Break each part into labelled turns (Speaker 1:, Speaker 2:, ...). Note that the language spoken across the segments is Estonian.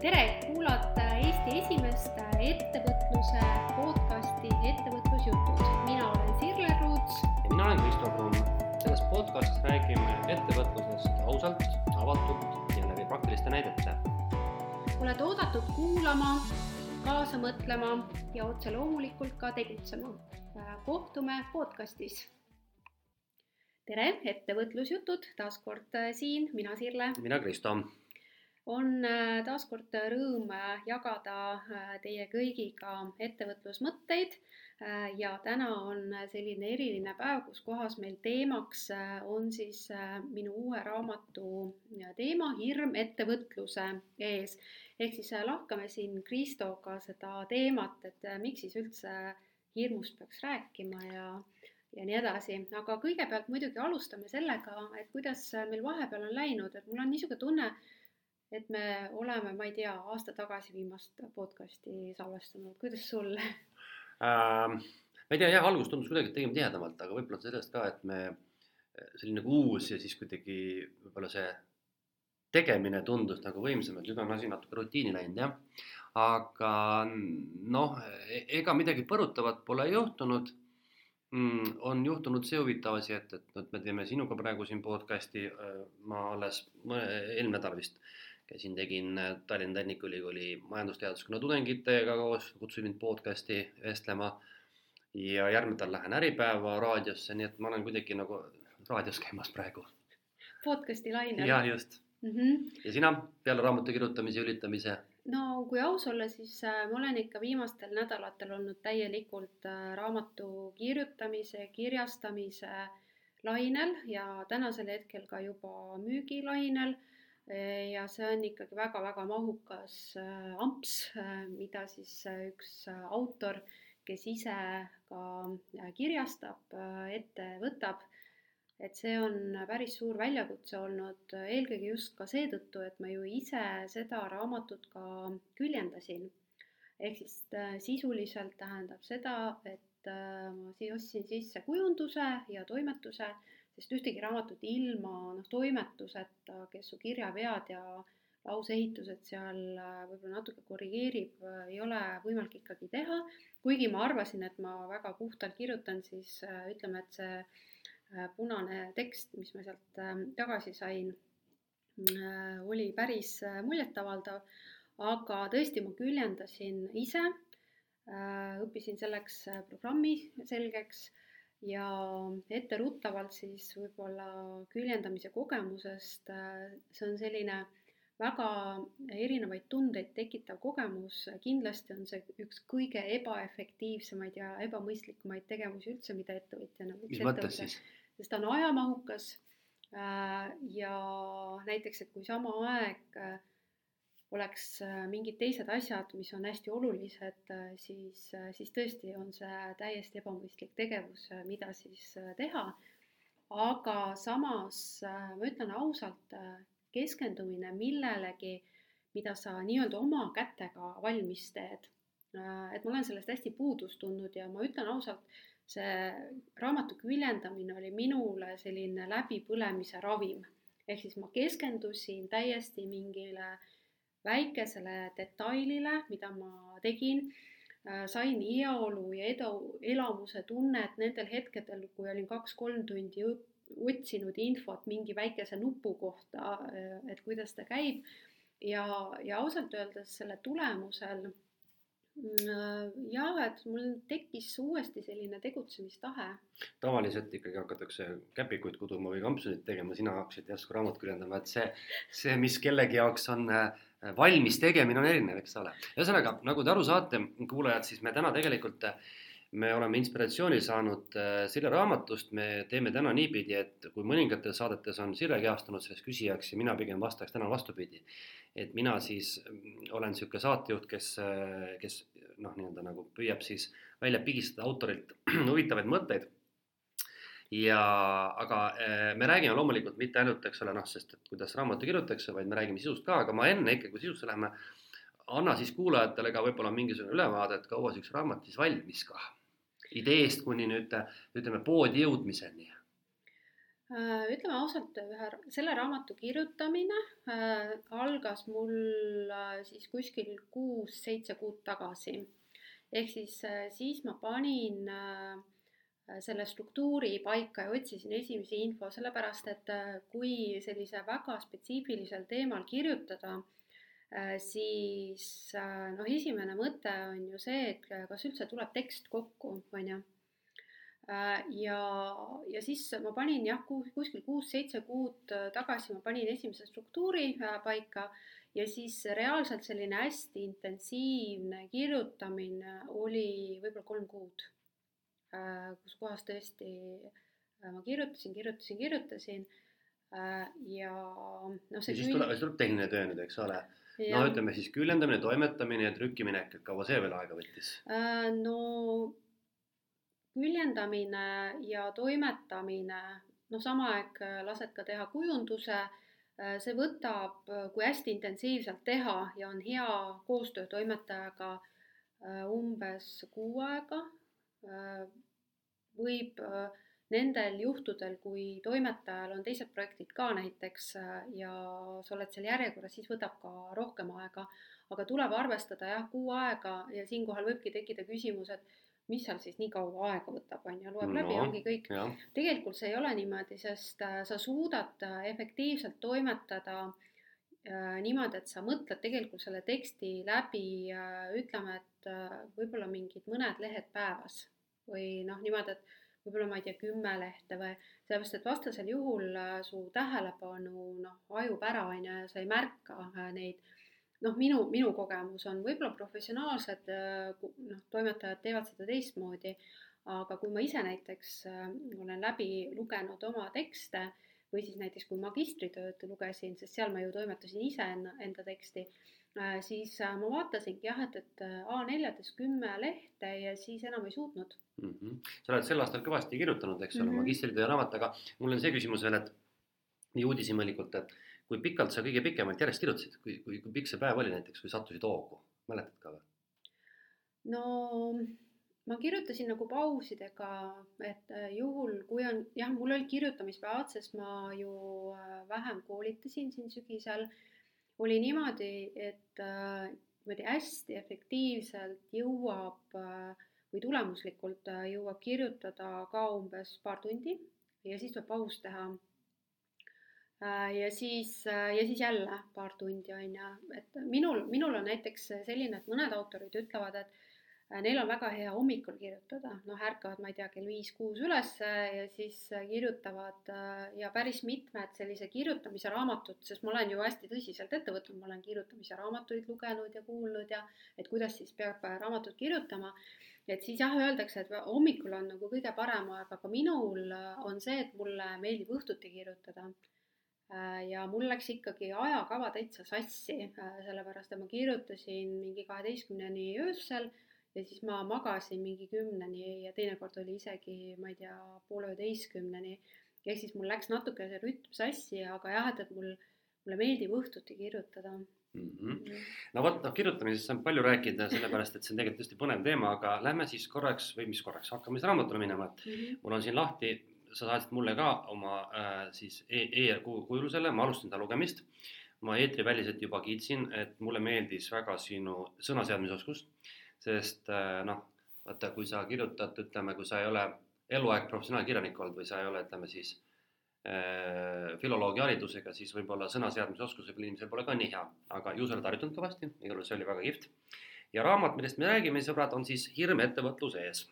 Speaker 1: tere, kuulate Eesti esimest ettevõtluse podcasti Ettevõtlusjutud. mina olen Sirle Ruuts.
Speaker 2: ja mina olen Kristo Kruun. selles podcastis räägime ettevõtlusest ausalt, avatult ja läbi praktiliste näidete.
Speaker 1: oled oodatud kuulama, kaasa mõtlema ja otse loomulikult ka tegutsema. kohtume podcastis. tere, Ettevõtlusjutud taas kord siin, mina Sirle.
Speaker 2: mina Kristo
Speaker 1: on äh, taaskord rõõm äh, jagada äh, teie kõigiga ettevõtlusmõtteid. Ja täna on selline eriline päev, kus kohas meil teemaks on siis minu uue raamatu teema Hirm ettevõtluse ees. ehk siis lahkame siin Kristoga seda teemat, et miks siis üldse hirmust peaks rääkima ja ja nii edasi, aga kõigepealt muidugi alustame sellega, et kuidas meil vahepeal on läinud, et mul on niisugune tunne, et me oleme, ma ei tea, aasta tagasi viimast podcast'i salvestanud, kuidas sul
Speaker 2: ähm,? ma ei tea, jah, algus tundus kuidagi, et tegime tihedamalt, aga võib-olla sellest ka, et me selline nagu uus ja siis kuidagi võib-olla see tegemine tundus nagu võimsam, et nüüd on asi natuke rutiini läinud, jah. aga noh, e-, ega midagi põrutavat pole juhtunud mm,. on juhtunud see huvitav asi, et, et, et me teeme sinuga praegu siin podcast'i, äh, ma alles eelmine nädal vist käisin, tegin äh, Tallinna Tehnikaülikooli majandusteaduskonna tudengitega koos, kutsusin mind podcast'i vestlema ja järgmine lähen Äripäeva raadiosse, nii et ma olen kuidagi nagu raadios käimas praegu.
Speaker 1: podcast'i lainel.
Speaker 2: jah, just mm. -hmm. ja sina peale raamatu kirjutamise ja ülitamise?
Speaker 1: no kui aus olla, siis äh, ma olen ikka viimastel nädalatel olnud täielikult äh, raamatu kirjutamise, kirjastamise lainel ja tänasel hetkel ka juba müügilainel ja see on ikkagi väga-väga mahukas äh, amps, äh, mida siis üks autor, kes ise ka kirjastab, ette võtab. et see on päris suur väljakutse olnud, eelkõige just ka seetõttu, et ma ju ise seda raamatut ka küljendasin. ehk siis sisuliselt tähendab seda, et ma ostsin sisse kujunduse ja toimetuse sest ühtegi raamatut ilma noh, toimetuseta, kes su kirjavead ja lauseehitused seal äh, võib-olla natuke korrigeerib, äh, ei ole võimalik ikkagi teha. kuigi ma arvasin, et ma väga puhtalt kirjutan, siis äh, ütleme, et see punane tekst, mis ma sealt ähm, tagasi sain, oli päris muljetavaldav. aga tõesti, ma küljendasin ise, õppisin selleks programmi selgeks ja etteruttavalt siis võib-olla küljendamise kogemusest, äh, see on selline väga erinevaid tundeid tekitav kogemus, kindlasti on see üks kõige ebaefektiivsemaid ja ebamõistlikumaid tegevusi üldse, mida ettevõtjana
Speaker 2: võiks ette võtta.
Speaker 1: sest ta on ajamahukas äh, ja näiteks, et kui sama aeg äh, oleks äh, mingid teised asjad, mis on hästi olulised, äh, siis, äh, siis tõesti on see täiesti ebamõistlik tegevus, mida siis teha. aga samas ma ütlen ausalt, keskendumine millelegi, mida sa nii-öelda oma kätega valmis teed. et ma olen sellest hästi puudust tundnud ja ma ütlen ausalt, see raamatu küljendamine oli minule selline läbipõlemise ravim. ehk siis ma keskendusin täiesti mingile äh, väikesele detailile, mida ma tegin, äh, sain heaolu ja edu, elamuse tunnet nendel hetkedel, kui olin kaks-kolm tundi otsinud infot mingi väikese nupu kohta, äh, et kuidas ta käib. ja, ja ausalt öeldes selle tulemusel Äh, jah, et mul tekkis uuesti selline tegutsemistahe.
Speaker 2: tavaliselt ikkagi hakatakse käpikuid kuduma või kampsunit tegema, sina hakkasid järsku raamatut kirjeldama, et see, see, mis kellegi jaoks on äh, valmis tegemine, on erinev, eks ole. ühesõnaga, nagu te aru saate, kuulajad, siis me täna tegelikult äh, me oleme inspiratsiooni saanud Sirje raamatust, me teeme täna niipidi, et kui mõningates saadetes on Sirje kehastunud sellest küsijaks ja mina pigem vastaks täna vastupidi et mina siis mm, olen niisugune saatejuht, kes, kes noh, nii-öelda nagu püüab siis välja pigistada autorilt huvitavaid mõtteid. Ja aga eh, me räägime loomulikult mitte ainult, eks ole, noh, sest et kuidas raamatu kirjutatakse, vaid me räägime sisust ka, aga ma enne ikkagi, kui sisusse läheme, anna siis kuulajatele ka võib-olla mingisugune ülevaade, et kaua see üks raamat siis valmis ka ideest kuni nüüd ütleme poodi jõudmiseni
Speaker 1: Äh, ütleme ausalt, ühe, selle raamatu kirjutamine äh, algas mul äh, siis kuskil kuus-seitse kuud tagasi. ehk siis äh, siis ma panin äh, selle struktuuri paika ja otsisin esimesi info, sellepärast et äh, kui sellise väga spetsiifilisel teemal kirjutada, äh, siis äh, noh, esimene mõte on ju see, et kas üldse tuleb tekst kokku, on ju. Ja, ja siis ma panin jah, kuskil kuus-seitse kuud tagasi ma panin esimese struktuuri paika ja siis reaalselt selline hästi intensiivne kirjutamine oli võib-olla kolm kuud, kus kohas tõesti ma kirjutasin, kirjutasin, kirjutasin ja noh,
Speaker 2: see ja siis tuleb, siis tuleb tehniline töö nüüd, eks ole? no ütleme siis küljendamine, toimetamine ja trükkiminek, et kaua see veel aega võttis?
Speaker 1: no küljendamine ja toimetamine, noh, sama aeg äh, lased ka teha kujunduse, äh, see võtab, äh, kui hästi intensiivselt teha ja on hea koostöö toimetajaga, umbes kuu aega. Võib nendel juhtudel, kui toimetajal on teised projektid ka näiteks ja sa oled seal järjekorras, siis võtab ka rohkem aega, aga tuleb arvestada jah, kuu aega ja siinkohal võibki tekkida küsimus, et mis seal siis nii kaua aega võtab, on ju, loeb no, läbi, ongi kõik. tegelikult see ei ole niimoodi, sest äh, sa suudad äh, efektiivselt toimetada äh, niimoodi, et sa mõtled tegelikult selle teksti läbi äh,, ütleme, et äh, võib-olla mingid mõned lehed päevas või noh, niimoodi, et võib-olla ma ei tea, kümme lehte või sellepärast, et vastasel juhul äh, su tähelepanu noh, hajub ära, on ju, ja sa ei märka äh, neid. Noh, minu, minu kogemus on võib-olla professionaalsed äh, noh, toimetajad teevad seda teistmoodi, aga kui ma ise näiteks äh, olen läbi lugenud oma tekste või siis näiteks kui magistritööd lugesin, sest seal ma ju toimetasin ise enda, enda teksti, äh, siis ma vaatasingi jah, et, et A4-des kümme lehte ja siis enam ei suutnud
Speaker 2: mm. -hmm. sa oled sel aastal kõvasti kirjutanud, eks ole mm -hmm., magistritöö raamat, aga mul on see küsimus veel, et nii uudishimelikult, et kui pikalt sa kõige pikemalt järjest kirjutasid, kui, kui, kui pikk see päev oli näiteks, kui sattusid hoogu, mäletad ka või?
Speaker 1: no ma kirjutasin nagu pausidega, et äh, juhul, kui on, jah, mul olid kirjutamispäevad, sest ma ju äh, vähem koolitasin siin sügisel, oli niimoodi, et äh, niimoodi hästi efektiivselt jõuab või tulemuslikult jõuab kirjutada ka umbes paar tundi ja siis tuleb paus teha. Ja siis, ja siis jälle paar tundi on ju, et minul, minul on näiteks selline, et mõned autorid ütlevad, et neil on väga hea hommikul kirjutada, noh, ärkavad, ma ei tea, kell viis-kuus üles ja siis kirjutavad ja päris mitmed sellise kirjutamise raamatud, sest ma olen ju hästi tõsiselt ette võtnud, ma olen kirjutamise raamatuid lugenud ja kuulnud ja et kuidas siis peab raamatut kirjutama. Et siis jah, öeldakse, et hommikul on nagu kõige parem aeg, aga minul on see, et mulle meeldib õhtuti kirjutada. Äh, ja mul läks ikkagi ajakava täitsa sassi, äh, sellepärast et ma kirjutasin mingi kaheteistkümneni öösel ja siis ma magasin mingi kümneni ja teinekord oli isegi, ma ei tea, poole üheteistkümneni. ehk siis mul läks natuke see rütm sassi, aga jah, et, et mul, mulle meeldib õhtuti kirjutada
Speaker 2: mm. -hmm. no vot, noh, kirjutamisest saab palju rääkida, sellepärast et see on tegelikult hästi põnev teema, aga lähme siis korraks või mis korraks, hakkame siis raamatule minema, et mm -hmm. mul on siin lahti sa saatsid mulle ka oma äh, siis e-, e-kujulusele, ma alustasin ta lugemist. ma eetriväliselt juba kiitsin, et mulle meeldis väga sinu sõnaseadmisoskus, sest äh, noh, vaata, kui sa kirjutad, ütleme, kui sa ei ole eluaeg professionaalkirjanik olnud või sa ei ole, ütleme siis äh, filoloogi haridusega, siis võib-olla sõnaseadmisoskus võib-olla inimesel pole ka nii hea, aga ju sa oled harjutanud kõvasti, igal juhul see oli väga kihvt. ja raamat, millest me räägime, sõbrad, on siis Hirm ettevõtluse ees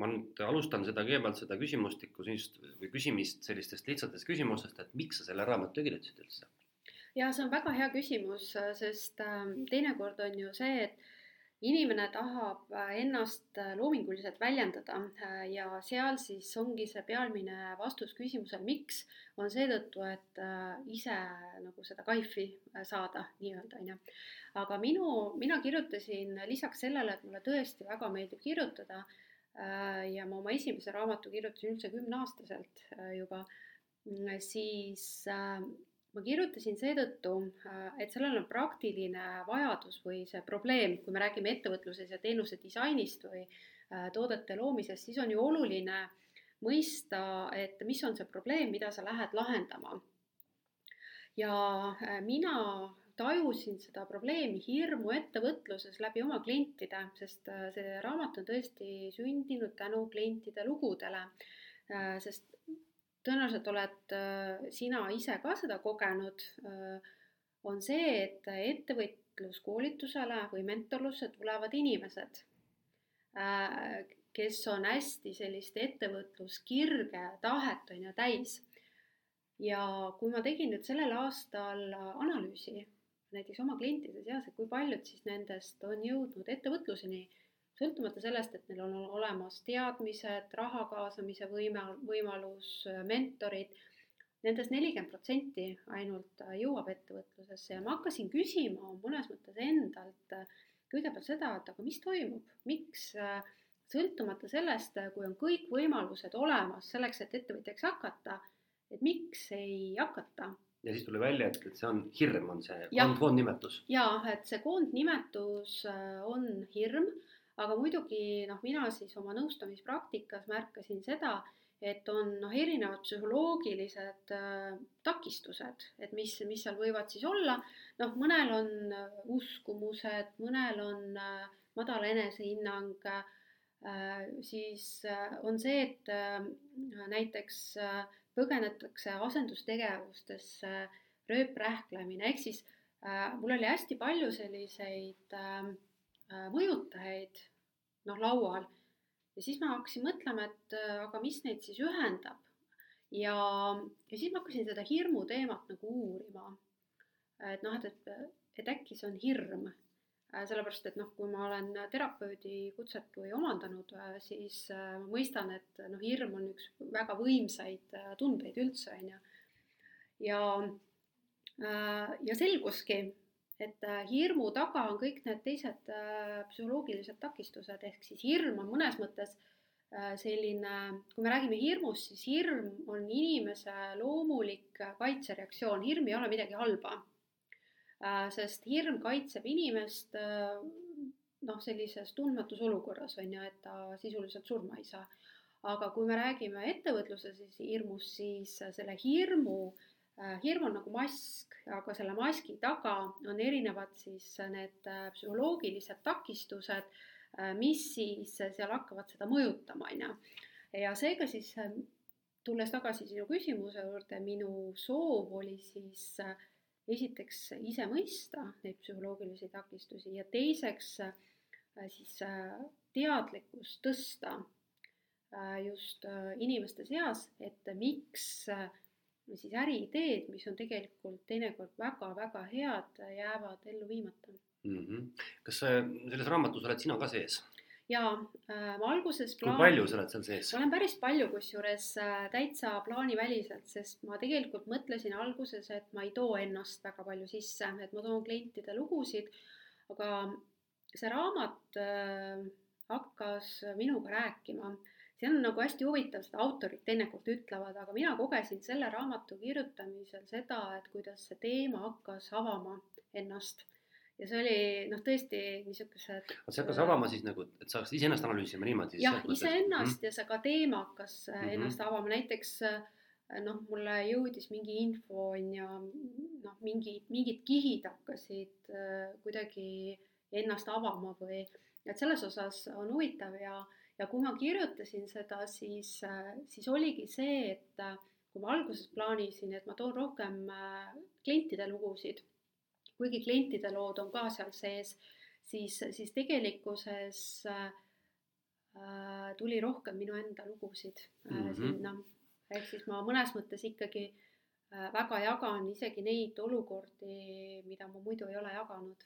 Speaker 2: ma nüüd alustan seda kõigepealt seda küsimustikku sellist või küsimist sellistest lihtsatest küsimustest, et miks sa selle raamatu kirjutasid üldse?
Speaker 1: ja see on väga hea küsimus, sest ähm, teinekord on ju see, et inimene tahab äh, ennast äh, loominguliselt väljendada äh, ja seal siis ongi see pealmine vastus küsimusele, miks, on seetõttu, et ise nagu seda kaifi saada nii-öelda, on ju. aga minu, mina kirjutasin lisaks sellele, et mulle tõesti väga meeldib kirjutada ja ma oma esimese raamatu kirjutasin üldse kümneaastaselt juba, mm, siis ma kirjutasin seetõttu, et sellel on praktiline vajadus või see probleem, kui me räägime ettevõtluses ja teenuse disainist või toodete loomisest, siis on ju oluline mõista, et mis on see probleem, mida sa lähed lahendama. ja äh, mina tajusin seda probleemi hirmu ettevõtluses läbi oma klientide, sest äh, see raamat on tõesti sündinud tänu klientide lugudele. Äh, sest tõenäoliselt oled sina ise ka seda kogenud, on see, et ettevõtluskoolitusele või mentorlusse tulevad inimesed, kes on hästi sellist ettevõtluskirge tahet on ju täis. ja kui ma tegin nüüd sellel aastal analüüsi näiteks oma klientide seas, et kui paljud siis nendest on jõudnud ettevõtluseni, sõltumata sellest, et neil on olemas teadmised, raha kaasamise võime, võimalus, mentorid nendest nelikümmend protsenti ainult jõuab ettevõtlusesse ja ma hakkasin küsima mõnes mõttes endalt kõigepealt seda, et aga mis toimub, miks äh, sõltumata sellest, kui on kõik võimalused olemas selleks, et ettevõtjaks hakata, et miks ei hakata.
Speaker 2: ja siis tuli välja, et, et see on hirm, on see koondnimetus.
Speaker 1: jaa, et see koondnimetus äh, on hirm, aga muidugi noh, mina siis oma nõustamispraktikas märkasin seda, et on noh, erinevad psühholoogilised äh, takistused, et mis, mis seal võivad siis olla. noh, mõnel on äh, uskumused, mõnel on äh, madal enesehinnang äh, Äh, siis äh, on see, et äh, näiteks põgenetakse asendustegevustesse, rööprähklemine, ehk siis mul oli hästi palju selliseid mõjutajaid noh, laual ja siis ma hakkasin mõtlema, et aga mis neid siis ühendab. ja, ja siis ma hakkasin seda hirmu teemat nagu uurima. et noh, et, et, et äkki see on hirm Äh, sellepärast et noh, kui ma olen terapeudi kutset või omandanud, äh, siis äh, ma mõistan, et noh, hirm on üks väga võimsaid tundeid üldse, on ju. ja, ja selguski, et hirmu taga on kõik need teised psühholoogilised takistused, ehk siis hirm on mõnes mõttes selline, kui me räägime hirmust, siis hirm on inimese loomulik kaitsereaktsioon, hirm ei ole midagi halba. Äh, sest hirm kaitseb inimest äh, noh, sellises tundmatus olukorras on ju, et ta sisuliselt surma ei saa. aga kui me räägime ettevõtluse siis hirmust, siis selle hirmu, äh, hirm on nagu mask, aga selle maski taga on erinevad siis need psühholoogilised takistused, mis siis seal hakkavad seda mõjutama, on ju. ja seega siis tulles tagasi sinu küsimuse juurde, minu soov oli siis äh, esiteks ise mõista neid psühholoogilisi takistusi ja teiseks äh, siis äh, teadlikkust tõsta äh, just inimeste seas, et miks siis äriideed, mis on tegelikult teinekord väga-väga head, jäävad ellu viimata
Speaker 2: mm. -hmm. kas selles raamatus oled sina ka sees?
Speaker 1: jaa äh,, ma alguses
Speaker 2: plaan... kui palju sa oled seal sees?
Speaker 1: ma olen päris palju, kusjuures äh, täitsa plaaniväliselt, sest ma tegelikult mõtlesin alguses, et ma ei too ennast väga palju sisse, et ma toon klientide lugusid, aga see raamat äh, hakkas minuga rääkima. See on nagu hästi huvitav, seda autorid teinekord ütlevad, aga mina kogesin selle raamatu kirjutamisel seda, et kuidas see teema hakkas avama ennast ja see oli noh, tõesti niisugused.
Speaker 2: see hakkas avama siis nagu, et sa hakkasid iseennast analüüsima niimoodi?
Speaker 1: jah, iseennast mm -hmm. ja see ka teema hakkas mm -hmm. ennast avama, näiteks äh, noh, mulle jõudis mingi info on ju, noh, mingi, mingid kihid hakkasid äh, kuidagi ennast avama või, et selles osas on huvitav ja, ja kui ma kirjutasin seda, siis, siis oligi see, et kui ma alguses plaanisin, et ma toon rohkem klientide lugusid kuigi klientide lood on ka seal sees, siis, siis tegelikkuses äh, tuli rohkem minu enda lugusid äh, mm -hmm. sinna. ehk siis ma mõnes mõttes ikkagi äh, väga jagan isegi neid olukordi, mida ma muidu ei ole jaganud.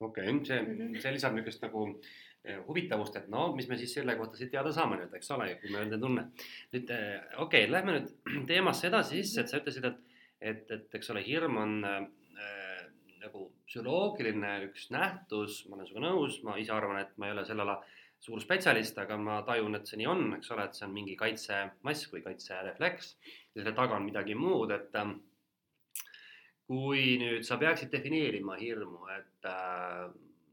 Speaker 2: Okei okay,, see mm, -hmm. see lisab niisugust nagu äh, huvitavust, et no mis me siis selle kohta siit teada saame nüüd, eks ole, kui me öelda tunne. nüüd äh, okei okay,, lähme nüüd teemasse edasi sisse, et sa ütlesid, et, et, et eks ole, hirm on nagu psühholoogiline üks nähtus, ma olen sinuga nõus, ma ise arvan, et ma ei ole selle ala suur spetsialist, aga ma tajun, et see nii on, eks ole, et see on mingi kaitsemask või kaitserefleks ja selle taga on midagi muud, et ähm, kui nüüd sa peaksid defineerima hirmu, et äh,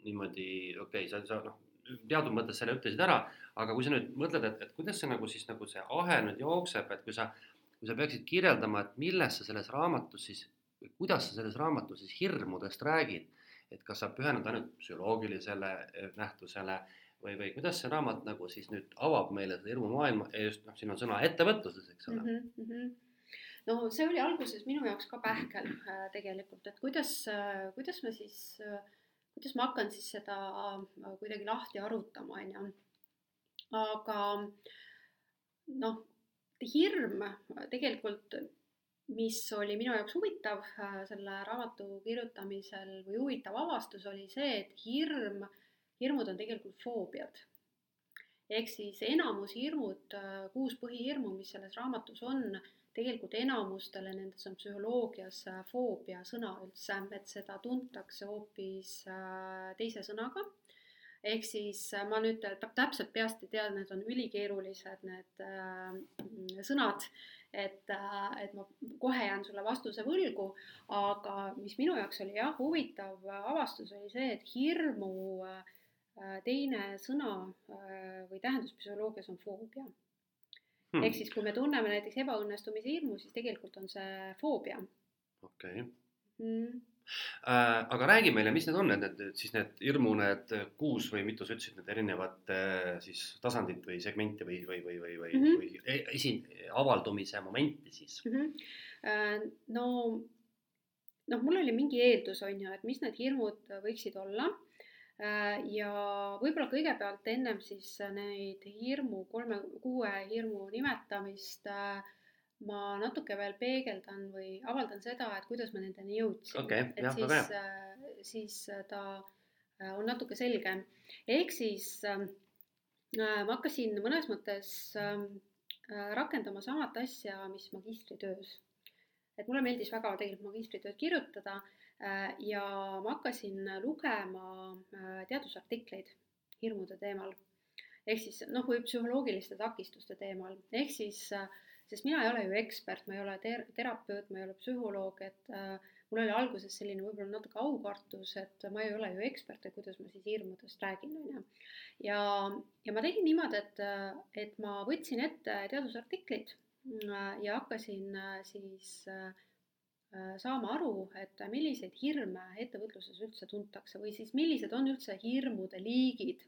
Speaker 2: niimoodi, okei okay,, sa, sa noh, teatud mõttes selle ütlesid ära, aga kui sa nüüd mõtled, et, et kuidas see nagu siis nagu see ahel nüüd jookseb, et kui sa, kui sa peaksid kirjeldama, et millest sa selles raamatus siis, kuidas sa selles raamatus siis hirmudest räägid, et kas sa pühened ainult psühholoogilisele eh, nähtusele või, või kuidas see raamat nagu siis nüüd avab meile seda hirmumaailma ja just noh, siin on sõna ettevõtluses, eks ole
Speaker 1: mm. -hmm no see oli alguses minu jaoks ka pähkel äh, tegelikult, et kuidas äh,, kuidas ma siis äh, kuidas ma hakkan siis seda kuidagi lahti arutama, on ju. aga noh, hirm tegelikult, mis oli minu jaoks huvitav selle raamatu kirjutamisel või huvitav avastus, oli see, et hirm, hirmud on tegelikult foobiad. ehk siis enamus hirmud, kuus põhihirmu, mis selles raamatus on, tegelikult enamustele nendes on psühholoogias äh, foobia sõna üldse, et seda tuntakse hoopis äh, teise sõnaga. ehk siis äh, ma nüüd täpselt peast ei tea, need on ülikeerulised, need sõnad, et, et ma kohe jään sulle vastuse võlgu, aga mis minu jaoks oli jah, huvitav avastus oli see, et hirmu teine sõna või tähendus psühholoogias on foobia hmm.. ehk siis, kui me tunneme näiteks ebaõnnestumise hirmu, siis tegelikult on see foobia.
Speaker 2: okei okay. hmm.. Äh, aga räägi meile, mis need on, need, need siis need hirmu, need kuus või mitu sa ütlesid, need erinevad äh, siis tasandit või segmenti või, või, või, või, või mm, -hmm. või e, esi-, avaldumise momenti siis
Speaker 1: mm? -hmm. no noh, mul oli mingi eeldus, on ju, et mis need hirmud võiksid olla Äh, ja võib-olla kõigepealt ennem siis neid hirmu, kolme, kuue hirmu nimetamist äh, ma natuke veel peegeldan või avaldan seda, et kuidas ma nendeni jõudsin
Speaker 2: okay,.
Speaker 1: et jah, siis, äh, siis ta on natuke selgem. ehk siis ma hakkasin mõnes mõttes rakendama samat asja, mis magistritöös. et mulle meeldis väga tegelikult magistritööd kirjutada Äh, ja ma hakkasin lugema äh, teadusartikleid hirmude teemal. ehk siis noh, või psühholoogiliste takistuste teemal, ehk siis, äh, sest mina ei ole ju ekspert, ma ei ole ter-, terapeut, ma ei ole psühholoog, et äh, mul oli alguses selline võib-olla natuke aukartus, et ma ei ole ju ekspert, et kuidas ma siis hirmudest räägin, on ju. ja, ja ma tegin niimoodi, et, et ma võtsin ette teadusartikleid ja hakkasin siis äh, Äh, saama aru, et milliseid hirme ettevõtluses üldse tuntakse või siis millised on üldse hirmude liigid.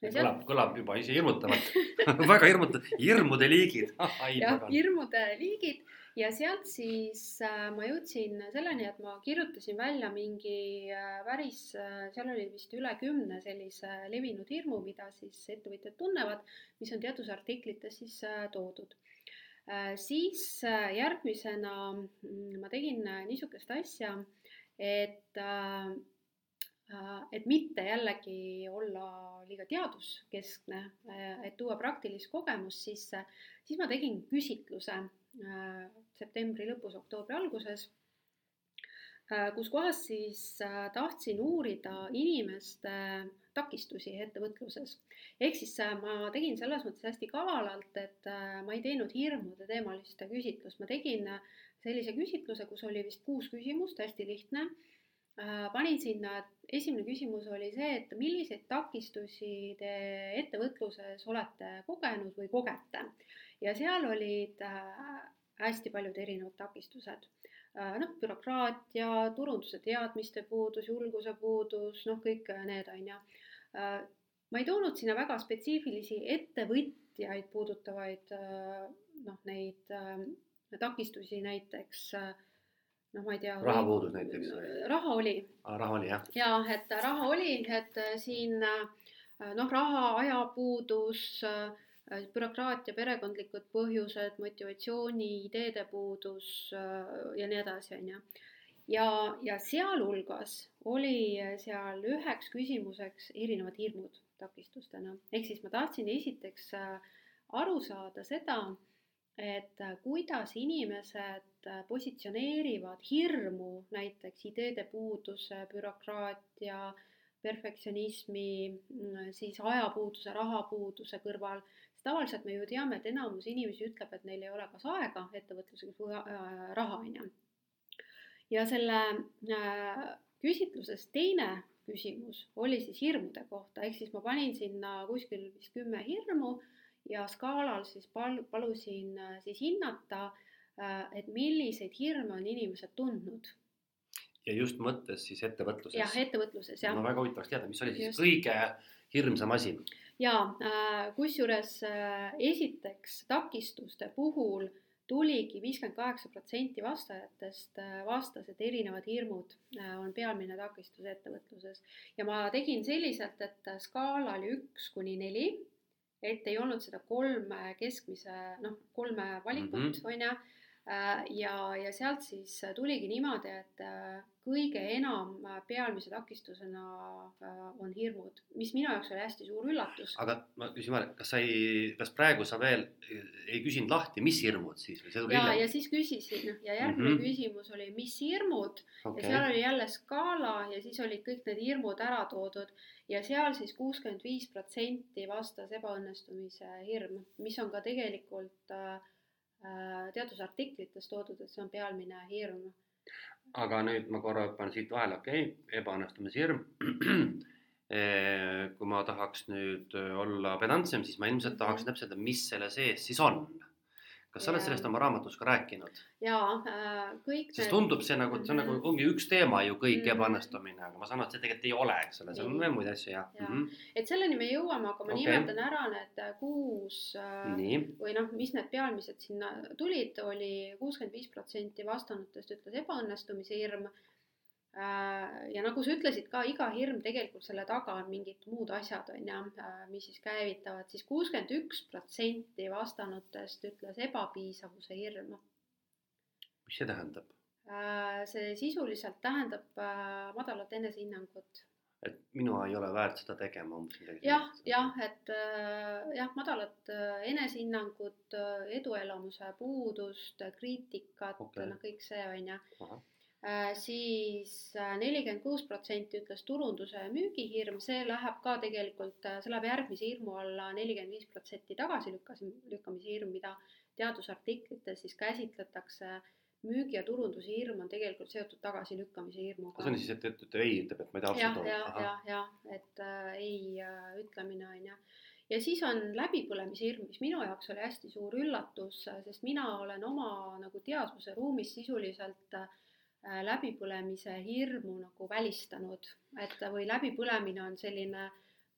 Speaker 2: kõlab, kõlab juba ise hirmutavalt. Väga hirmutav, hirmude liigid.
Speaker 1: Jah, hirmude liigid. Ja sealt siis äh, ma jõudsin selleni, et ma kirjutasin välja mingi äh, päris äh,, seal oli vist üle kümne sellise levinud hirmu, mida siis ettevõtjad tunnevad, mis on teadusartiklites siis äh, toodud. Äh, siis äh, järgmisena mm, ma tegin äh, niisugust asja, et, et mitte jällegi olla liiga teaduskeskne, et tuua praktilist kogemust sisse, siis ma tegin küsitluse septembri lõpus, oktoobri alguses kus kohas siis tahtsin uurida inimeste takistusi ettevõtluses. ehk siis äh, ma tegin selles mõttes hästi kavalalt, et äh, ma ei teinud hirmude teemalist küsitlust, ma tegin äh, sellise küsitluse, kus oli vist kuus küsimust, hästi lihtne. panin sinna, esimene küsimus oli see, et milliseid takistusi te ettevõtluses olete kogenud või kogete ja seal olid hästi paljud erinevad takistused noh, bürokraatia, turunduse teadmiste puudus, julguse puudus, noh, kõik need on ju. Äh, ma ei toonud sinna väga spetsiifilisi ettevõtjaid puudutavaid äh, noh, neid äh, takistusi näiteks noh, ma ei tea.
Speaker 2: rahapuudus näiteks
Speaker 1: raha oli
Speaker 2: ah,. raha oli jah.
Speaker 1: ja et raha oli, et siin noh, raha, ajapuudus, bürokraatia, perekondlikud põhjused, motivatsiooni, ideede puudus ja nii edasi, on ju. Ja, ja sealhulgas oli seal üheks küsimuseks erinevad hirmud takistustena, ehk siis ma tahtsin esiteks äh, aru saada seda, et äh, kuidas inimesed äh, positsioneerivad hirmu näiteks ideede puuduse, bürokraatia, perfektsionismi, mm, siis ajapuuduse, rahapuuduse kõrval, tavaliselt me ju teame, et enamus inimesi ütleb, et neil ei ole kas aega ettevõtluseks või raha, on ju ja selle äh, küsitluses teine küsimus oli siis hirmude kohta, ehk siis ma panin sinna kuskil vist kümme hirmu ja skaalal siis pal-, palusin äh, siis hinnata, äh, et milliseid hirme on inimesed tundnud.
Speaker 2: ja just mõttes siis ettevõtluses.
Speaker 1: jah, ettevõtluses jah.
Speaker 2: no väga huvitav oleks teada, mis oli siis just. kõige hirmsam asi?
Speaker 1: Jaa, äh, kusjuures esiteks takistuste puhul tuligi viiskümmend kaheksa protsenti vastajatest vastas, et erinevad hirmud on peamine takistus ettevõtluses ja ma tegin selliselt, et skaala oli üks kuni neli et ei olnud seda kolme keskmise, noh, kolme valikut mm, -hmm. on ju. Äh, ja, ja sealt siis tuligi niimoodi, et äh, kõige enam pealmise takistusena äh, on hirmud, mis minu jaoks oli hästi suur üllatus.
Speaker 2: aga ma küsin vahele, kas sa ei, kas praegu sa veel ei küsinud lahti, mis hirmud siis või see
Speaker 1: tuli hiljem? ja siis küsisin, noh, ja järgmine mm -hmm. küsimus oli, mis hirmud okay. ja seal oli jälle skaala ja siis olid kõik need hirmud ära toodud ja seal siis kuuskümmend viis protsenti vastas ebaõnnestumise hirm, mis on ka tegelikult äh, äh, teadusartiklites toodud, et see on pealmine hirm.
Speaker 2: Aga nüüd ma korra hüppan siit vahele, okei? Okay,, ebaõnnestumise hirm. Kui ma tahaks nüüd olla pedantsem, siis ma ilmselt tahaks mhm. täpselt, mis selle sees siis on kas sa oled sellest oma raamatus ka rääkinud?
Speaker 1: jaa äh,, kõik
Speaker 2: sest tundub see nagu, et see on nagu, ongi üks teema ju kõik mm. ebaõnnestumine, aga ma saan aru, et see tegelikult ei ole, eks ole, seal on veel muid asju ja,
Speaker 1: ja. Mm -hmm. et selleni me jõuame, aga ma okay. nimetan ära need äh, kuus äh, Nii. või noh, mis need pealmised sinna tulid oli, oli kuuskümmend viis protsenti vastanutest ütles ebaõnnestumise hirm ja nagu sa ütlesid ka, iga hirm tegelikult selle taga on mingid muud asjad, on ju, äh, mis siis käivitavad siis, siis kuuskümmend üks protsenti vastanutest ütles ebapiisavuse hirm.
Speaker 2: mis see tähendab?
Speaker 1: Äh, see sisuliselt tähendab madalat enesehinnangut.
Speaker 2: et mina ei ole väärt seda tegema umbes midagi
Speaker 1: jah, jah, et jah, madalat enesehinnangut, eduelamuse puudust, kriitikat okay., noh, kõik see on ju Äh, siis äh, nelikümmend kuus protsenti ütles turunduse ja müügihirm, see läheb ka tegelikult, äh, see läheb järgmise hirmu alla nelikümmend viis protsenti tagasilükkamise hirm, mida teadusartiklites siis käsitletakse. müügi ja turunduse hirm on tegelikult seotud tagasilükkamise hirmuga.
Speaker 2: see on siis, et, et, et ei ütleb, et ma ei taha
Speaker 1: seda ja, ja, ja, ja et äh, ei äh, ütlemine on ju ja siis on läbipõlemise hirm, mis minu jaoks oli hästi suur üllatus, sest mina olen oma nagu teadvuse ruumis sisuliselt äh, Äh, läbipõlemise hirmu nagu välistanud, et või läbipõlemine on selline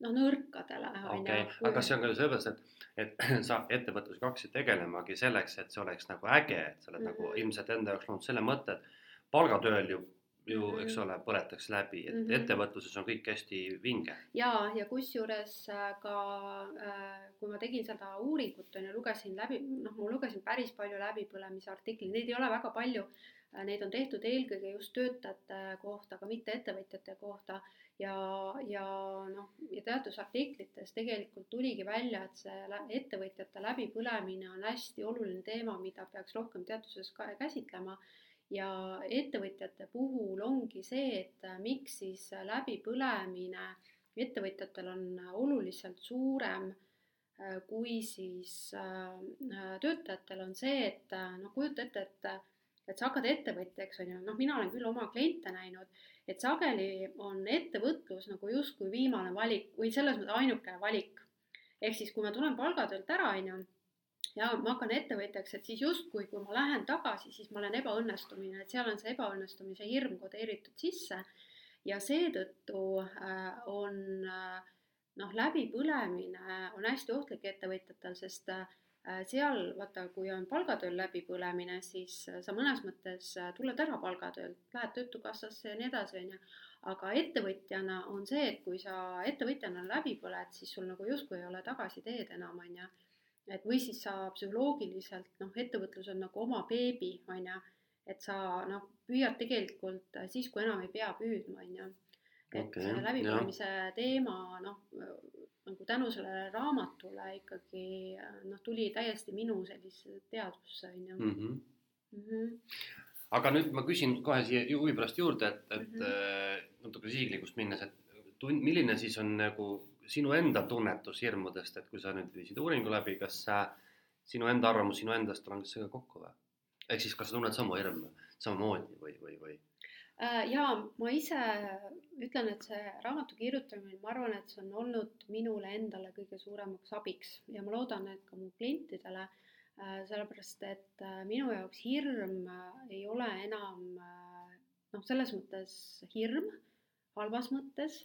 Speaker 1: noh, nõrkadele.
Speaker 2: okei, aga kas see on ka sellepärast, et, et sa ettevõtlusega hakkasid tegelemagi selleks, et see oleks nagu äge, et sa oled mm -hmm. nagu mhm. ilmselt enda jaoks loonud selle mõtte, et palgatööl ju ju mm, -hmm. eks ole, põletaks läbi, et mm -hmm. ettevõtluses on kõik hästi vinge.
Speaker 1: ja, ja kusjuures äh, ka äh, kui ma tegin seda uuringut on ju, lugesin läbi, noh, ma lugesin päris palju läbipõlemise artikleid, neid ei ole väga palju Äh, neid on tehtud eelkõige just töötajate kohta, aga mitte ettevõtjate kohta ja, ja noh, ja teadusartiklites tegelikult tuligi välja, et see ettevõtjate läbipõlemine on hästi oluline teema, mida peaks rohkem teaduses ka käsitlema. ja ettevõtjate puhul ongi see, et miks siis läbipõlemine ettevõtjatel on oluliselt suurem äh, kui siis äh, töötajatel on see, et noh, kujuta ette, et et sa hakkad ettevõtjaks, on ju, noh, mina olen küll oma kliente näinud, et sageli on ettevõtlus nagu justkui viimane valik või selles mõttes ainukene valik. ehk siis, kui ma tulen palgatöölt ära, on ju, ja ma hakkan ettevõtjaks, et siis justkui, kui ma lähen tagasi, siis ma olen ebaõnnestumine, et seal on see ebaõnnestumise hirm kodeeritud sisse ja seetõttu äh, on äh, noh, läbipõlemine on hästi ohtlik ettevõtjatel, sest äh, seal vaata, kui on palgatööl läbipõlemine, siis äh, sa mõnes mõttes äh, tuled ära palgatöölt, lähed Töötukassasse ja nii edasi, on ju. aga ettevõtjana on see, et kui sa ettevõtjana läbi põled, siis sul nagu justkui ei ole tagasiteed enam, on ju. et või siis sa psühholoogiliselt noh, ettevõtlus on nagu oma beebi, on ju. et sa noh, püüad tegelikult siis, kui enam ei pea püüdma, on ju. et okay, läbipõlemise teema noh nagu tänu sellele raamatule ikkagi noh, tuli täiesti minu sellisesse teadvusse on ju. -hmm.
Speaker 2: Mm -hmm. aga nüüd ma küsin kohe siia huvi pärast juurde, et, et mm -hmm. natuke isiklikust minnes, et tund, milline siis on nagu sinu enda tunnetus hirmudest, et kui sa nüüd viisid uuringu läbi, kas sa, sinu enda arvamus sinu endast langes sellega kokku või? ehk siis, kas sa tunned samu hirme samamoodi või, või, või?
Speaker 1: Äh, jaa, ma ise ütlen, et see raamatu kirjutamine, ma arvan, et see on olnud minule endale kõige suuremaks abiks. Ja ma loodan, et ka mu klientidele, äh, sellepärast et äh, minu jaoks hirm ei ole enam noh, selles mõttes hirm, halvas mõttes,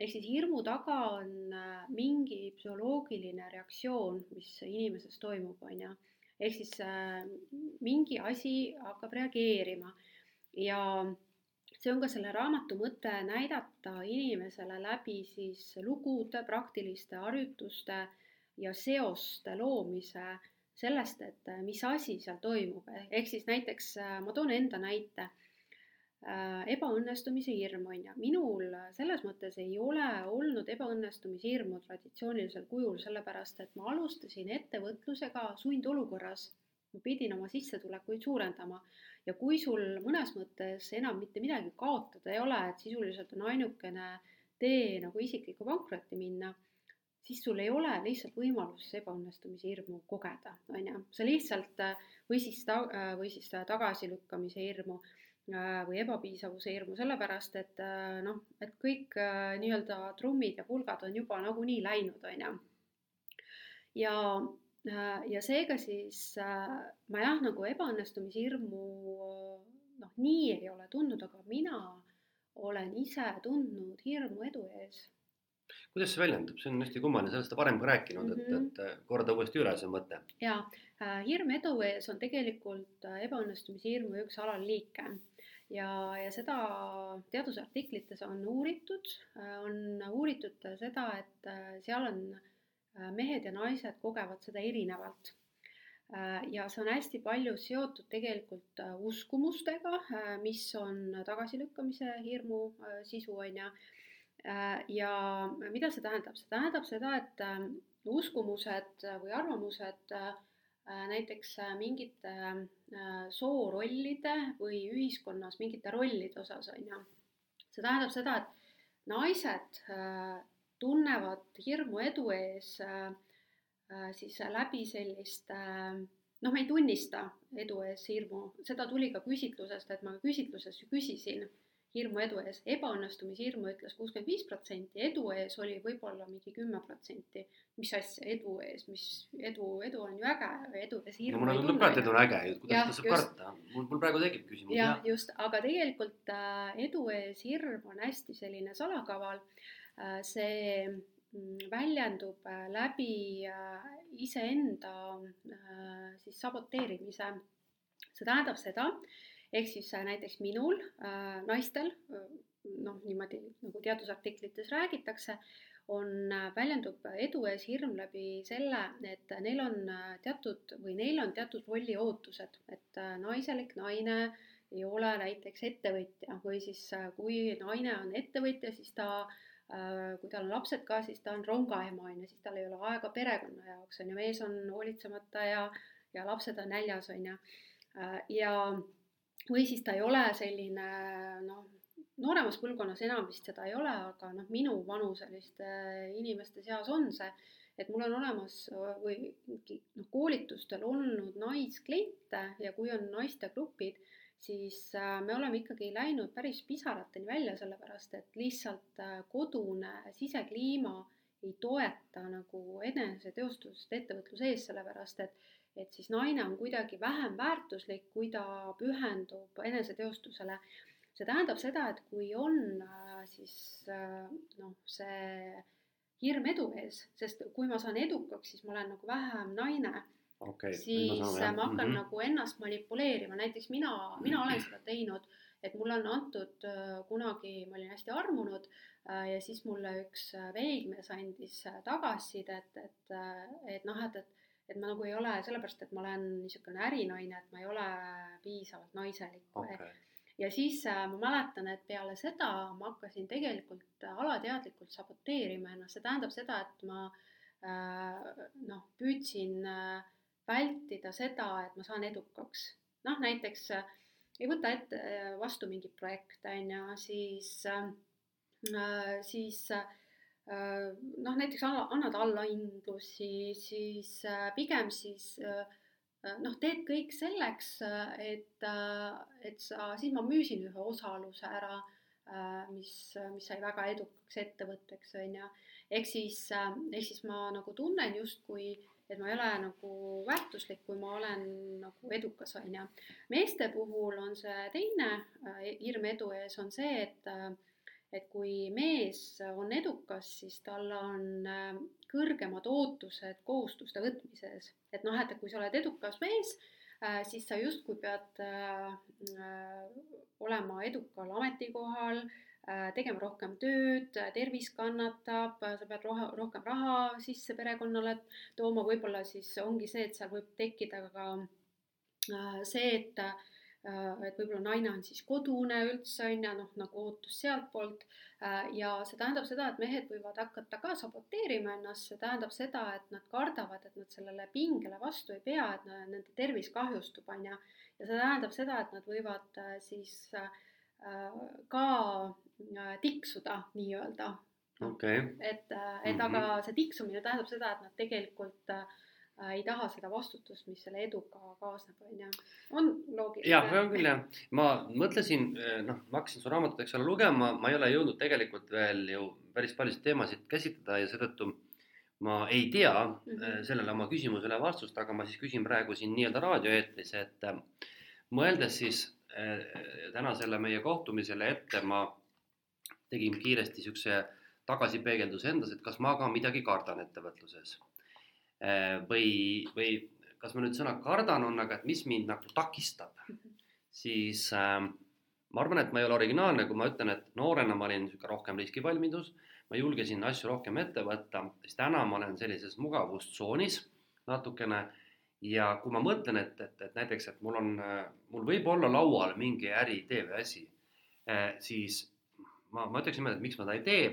Speaker 1: ehk siis hirmu taga on mingi psühholoogiline reaktsioon, mis inimeses toimub, on ju. ehk siis mingi asi hakkab reageerima. Ja see on ka selle raamatu mõte, näidata inimesele läbi siis lugude, praktiliste harjutuste ja seoste loomise sellest, et äh, mis asi seal toimub, ehk siis näiteks äh, ma toon enda näite. Äh, ebaõnnestumise hirm on ju, minul selles mõttes ei ole olnud ebaõnnestumise hirmu traditsioonilisel kujul, sellepärast et ma alustasin ettevõtlusega sundolukorras. Ma pidin oma sissetulekuid suurendama ja kui sul mõnes mõttes enam mitte midagi kaotada ei ole, et sisuliselt on ainukene tee nagu isiklikku pankrotti minna, siis sul ei ole lihtsalt võimalust ebaõnnestumise hirmu kogeda, on ju, sa lihtsalt või siis ta-, või siis tagasilükkamise hirmu või ebapiisavuse hirmu, sellepärast et noh, et kõik nii-öelda trummid ja pulgad on juba nagunii läinud, on ju. ja Äh, ja seega siis äh, ma jah, nagu ebaõnnestumishirmu noh, nii ei ole tundnud, aga mina olen ise tundnud hirmu edu ees.
Speaker 2: kuidas see väljendub, see on hästi kummaline, sellest oled varem ka rääkinud mm, -hmm. et, et korda uuesti üle see mõte.
Speaker 1: äh, hirm edu ees on tegelikult ebaõnnestumishirmu üks alalliike ja, ja seda teadusartiklites on uuritud, on uuritud seda, et seal on Äh, mehed ja naised kogevad seda erinevalt. Äh, ja see on hästi palju seotud tegelikult äh, uskumustega, mis on tagasilükkamise hirmu sisu, on ju. ja mida see tähendab, see tähendab seda, et uskumused või arvamused näiteks mingite soorollide või ühiskonnas mingite rollide osas, on ju. see tähendab seda, et naised tunnevad hirmu edu ees äh, äh, siis läbi selliste äh, noh, me ei tunnista edu ees hirmu, seda tuli ka küsitlusest, et ma küsitluses küsisin hirmu edu ees, ebaõnnestumishirmu ütles kuuskümmend viis protsenti, edu ees oli võib-olla mingi kümme protsenti. mis asja, edu ees, mis edu, edu on ju äge, edu ees hirmu
Speaker 2: no, mulle tundub ka, et edu on äge, kuidas seda saab karta, mul, mul praegu tekib küsimus.
Speaker 1: jah ja., just, aga tegelikult edu ees hirm on hästi selline salakaval. Äh, see mm, väljendub äh, läbi äh, iseenda siis saboteerimise. see tähendab seda, ehk siis näiteks minul, naistel, noh, niimoodi nagu teadusartiklites räägitakse, on, väljendub edu ees hirm läbi selle, et neil on teatud või neil on teatud rolli ootused, et naiselik naine ei ole näiteks ettevõtja või siis kui naine on ettevõtja, siis ta äh, Äh, kui tal on lapsed ka, siis ta on rongaema, on ju, siis tal ei ole aega perekonna jaoks, on ju, mees on hoolitsemata ja, ja lapsed on näljas, on ju. Äh, ja, või siis ta ei ole selline noh, nooremas põlvkonnas enam vist seda ei ole, aga noh, minu vanuseliste inimeste seas on see, et mul on olemas või noh, koolitustel olnud naiskliente ja kui on naistegrupid siis äh, me oleme ikkagi läinud päris pisarateni välja, sellepärast et lihtsalt äh, kodune sisekliima ei toeta nagu eneseteostust ettevõtluse ees, sellepärast et, et siis naine on kuidagi vähem väärtuslik, kui ta pühendub eneseteostusele. see tähendab seda, et kui on äh, siis noh, see hirm edu ees, sest kui ma saan edukaks, siis ma olen nagu vähem naine
Speaker 2: okay,
Speaker 1: siis ma, ma hakkan mm -hmm. nagu ennast manipuleerima, näiteks mina, mina olen seda teinud, et mulle on antud äh, kunagi, ma olin hästi armunud äh, ja siis mulle üks äh, veegmees andis tagasisidet, et, et, et noh, et, et et ma nagu ei ole, sellepärast et ma olen niisugune ärinaine, et ma ei ole piisavalt naiselik
Speaker 2: okay.
Speaker 1: ja siis ma mäletan, et peale seda ma hakkasin tegelikult alateadlikult saboteerima ennast, see tähendab seda, et ma noh, püüdsin äh, vältida seda, et ma saan edukaks. noh, näiteks äh, ei võta ette äh, vastu mingit projekte, on ju, siis, äh, siis noh, näiteks annad allahindlusi, siis pigem siis noh, teed kõik selleks, et, et sa, siis ma müüsin ühe osaluse ära, mis, mis sai väga edukaks ettevõtteks, on ju. ehk siis, ehk siis ma nagu tunnen justkui, et ma ei ole nagu väärtuslik, kui ma olen nagu edukas, on ju. meeste puhul on see teine hirm edu ees, on see, et et kui mees on edukas, siis tal on äh, kõrgemad ootused kohustuste võtmises. et noh, et kui sa oled edukas mees, äh, siis sa justkui pead äh, olema edukal ametikohal, tegema rohkem tööd, tervis kannatab, sa pead roh rohkem raha sisse perekonnale tooma, võib-olla siis ongi see, et seal võib tekkida ka see, et Äh, et võib-olla naine on siis kodune üldse on ju, noh nagu ootus sealtpoolt. Äh, ja see tähendab seda, et mehed võivad hakata ka saboteerima ennast, see tähendab seda, et nad kardavad, et nad sellele pingele vastu ei pea, et nende tervis kahjustub, on ju. ja see tähendab seda, et nad võivad äh, siis ka tiksuda nii-öelda.
Speaker 2: okei okay..
Speaker 1: et, et mm -hmm. aga see tiksumine tähendab seda, et nad tegelikult äh, Äh, ei taha seda vastutust, mis selle eduga kaasneb, on ju. on loogiline?
Speaker 2: jah, on küll jah. ma mõtlesin, äh, noh, ma hakkasin su raamatut, eks ole, lugema, ma ei ole jõudnud tegelikult veel ju päris paljusid teemasid käsitleda ja seetõttu ma ei tea mm -hmm. sellele oma küsimusele vastust, aga ma siis küsin praegu siin nii-öelda raadioeetris, et mõeldes siis täna selle meie kohtumisele ette, ma tegin kiiresti niisuguse tagasipeegelduse endas, et kas ma ka midagi kardan ettevõtluses. Äh, või, või kas ma nüüd sõna kardan on, aga et mis mind nagu takistab, siis äh, ma arvan, et ma ei ole originaalne, kui ma ütlen, et noorena ma olin niisugune rohkem riskivalmidus, ma julgesin asju rohkem ette võtta, siis täna ma olen sellises mugavustsoonis natukene ja kui ma mõtlen, et, et, et näiteks, et mul on, mul võib olla laual mingi äriidee või asi, äh, siis ma, ma ütleks niimoodi, et miks ma seda ei tee,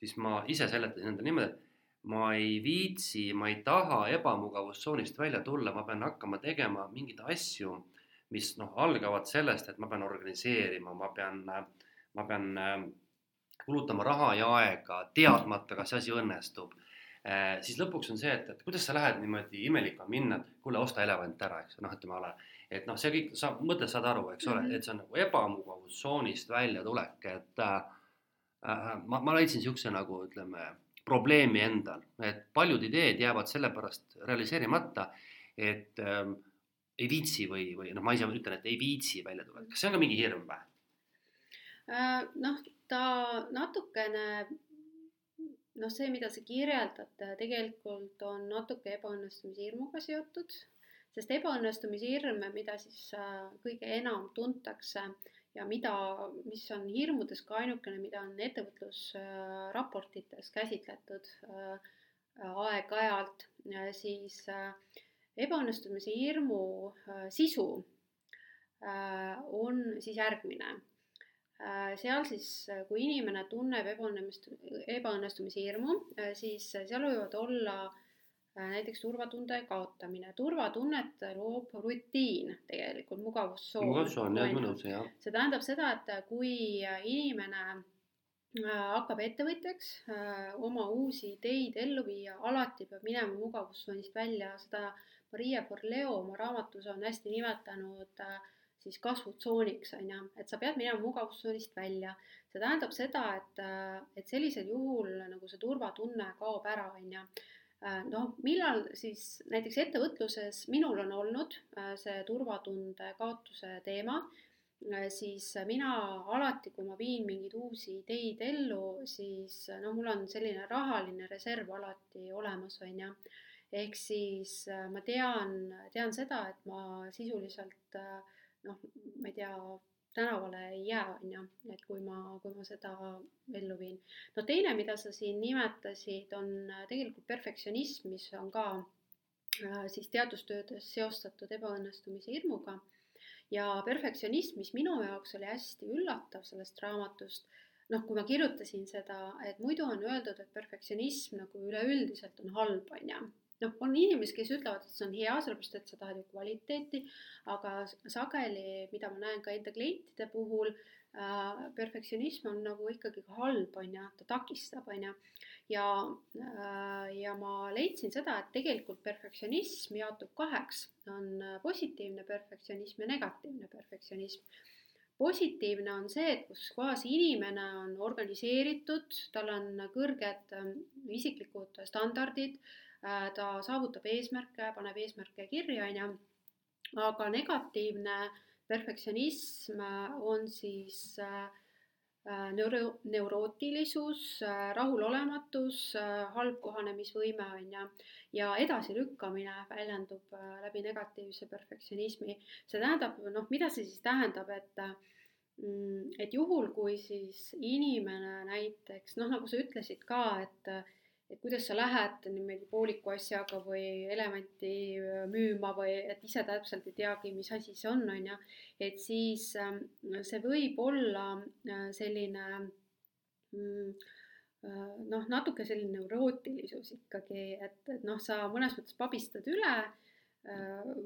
Speaker 2: siis ma ise seletasin endale niimoodi, et ma ei viitsi, ma ei taha ebamugavustsoonist välja tulla, ma pean hakkama tegema mingeid asju, mis noh, algavad sellest, et ma pean organiseerima, ma pean, ma pean äh, kulutama raha ja aega, teadmata, kas see asi õnnestub eh,. Siis lõpuks on see, et, et kuidas sa lähed niimoodi, imelik on minna, et kuule, osta elevant ära, eks noh, ütleme ala. et noh, see kõik, sa mõttest saad aru, eks ole mm, -hmm. et see on nagu ebamugavustsoonist väljatulek, et äh, äh, ma, ma leidsin niisuguse nagu ütleme probleemi endal, et paljud ideed jäävad sellepärast realiseerimata, et ähm, ei viitsi või, või noh, ma ise ütlen, et ei viitsi välja tulla, kas see on ka mingi hirm või?
Speaker 1: Äh, noh, ta natukene noh, see, mida sa kirjeldad, tegelikult on natuke ebaõnnestumise hirmuga seotud, sest ebaõnnestumise hirm, mida siis äh, kõige enam tuntakse äh, ja mida, mis on hirmudes ka ainukene, mida on ettevõtlusraportites käsitletud äh, aeg-ajalt, siis äh, ebaõnnestumise hirmu äh, sisu on siis järgmine. Seal siis, kui inimene tunneb ebaõnnestu-, ebaõnnestumise hirmu, siis seal võivad olla äh, Äh, näiteks turvatunde kaotamine. turvatunnet loob rutiin tegelikult, mugavustsoon.
Speaker 2: mugavustsoon, jah, mõnus, jah.
Speaker 1: see tähendab seda, et kui inimene äh, hakkab ettevõtjaks, äh, oma uusi ideid ellu viia, alati peab minema mugavustsoonist välja, seda Maria Forleo oma raamatus on hästi nimetanud siis kasvutsooniks, on ju, et sa pead minema mugavustsoonist välja. see tähendab seda, et, et sellisel juhul nagu see turvatunne kaob ära, on ju Äh, noh, millal siis näiteks ettevõtluses minul on olnud äh, see turvatunde kaotuse teema, äh, siis mina alati, kui ma viin mingeid uusi ideid ellu, siis noh, mul on selline rahaline reserv alati olemas, on ju. ehk siis ma tean, tean seda, et ma sisuliselt noh, ma ei tea, tänavale ei jää, on ju, et kui ma, kui ma seda ellu viin. no teine, mida sa siin nimetasid, on äh, tegelikult perfektsionism, mis on ka äh, siis teadustöödes seostatud ebaõnnestumise hirmuga. ja perfektsionism, mis minu jaoks oli hästi üllatav sellest raamatust, noh, kui ma kirjutasin seda, et muidu on öeldud, et perfektsionism nagu üleüldiselt on halb, on ju noh, on inimesi, kes ütlevad, et see on hea, sellepärast et sa tahad ju kvaliteeti, aga sageli, mida ma näen ka enda klientide puhul äh,, perfektsionism on nagu ikkagi halb, on ju, ta takistab, on ju. ja äh,, ja ma leidsin seda, et tegelikult perfektsionism jaotub kaheks, on positiivne perfektsionism ja negatiivne perfektsionism positiivne on see, et kus kohas inimene on organiseeritud, tal on kõrged ähm, isiklikud standardid, äh, ta saavutab eesmärke, paneb eesmärke kirja, on ju, aga negatiivne perfektsionism on siis äh, Äh, neuro-, neurootilisus, äh, rahulolematus, äh, halb kohanemisvõime on ju, ja edasilükkamine väljendub läbi negatiivse perfektsionismi. see tähendab, noh, mida see siis tähendab, et mm, et juhul, kui siis inimene näiteks noh, nagu sa ütlesid ka, et et kuidas sa lähed niimoodi pooliku asjaga või elevanti äh, müüma või et ise täpselt ei teagi, mis asi see on, on ju. et siis ähm, see võib olla äh, selline mm, äh, noh, natuke selline neurootilisus ikkagi, et, et noh, sa mõnes mõttes pabistad üle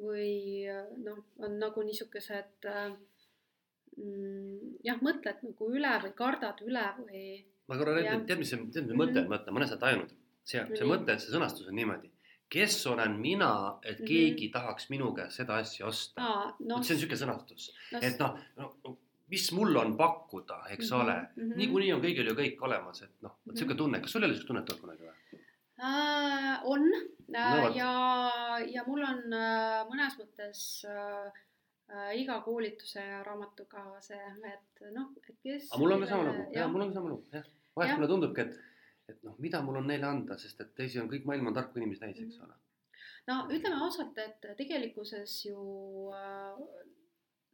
Speaker 1: või noh, on nagu niisugused mm, jah, mõtled nagu üle või kardad üle või
Speaker 2: ma korra räägin, tead, mis see, tead, mis mõte on, mõte, ma olen seda tajunud. see, see mõte, et see sõnastus on niimoodi. kes olen mina, et mhm. keegi mm -hmm. tahaks minu käest seda asja osta ah,? No, see on niisugune sõnastus no,, et noh no, mis mul on pakkuda, eks mm -hmm, ole mm -hmm., niikuinii on kõigil ju kõik olemas, et noh, vot mhm. niisugune tunne, kas sul ei ole niisugust tunnet olnud kunagi või
Speaker 1: äh,? on äh, no, ja, ja mul on äh, mõnes mõttes äh, iga koolituse ja raamatuga see, et noh, et kes.
Speaker 2: aga mul on ka sama lugu, jah, mul on ka sama lugu, jah. vahest mulle tundubki, et, et noh, mida mul on neile anda, sest et teisi on kõik maailma tarku inimesi täis, eks ole.
Speaker 1: no ütleme ausalt, et tegelikkuses ju äh,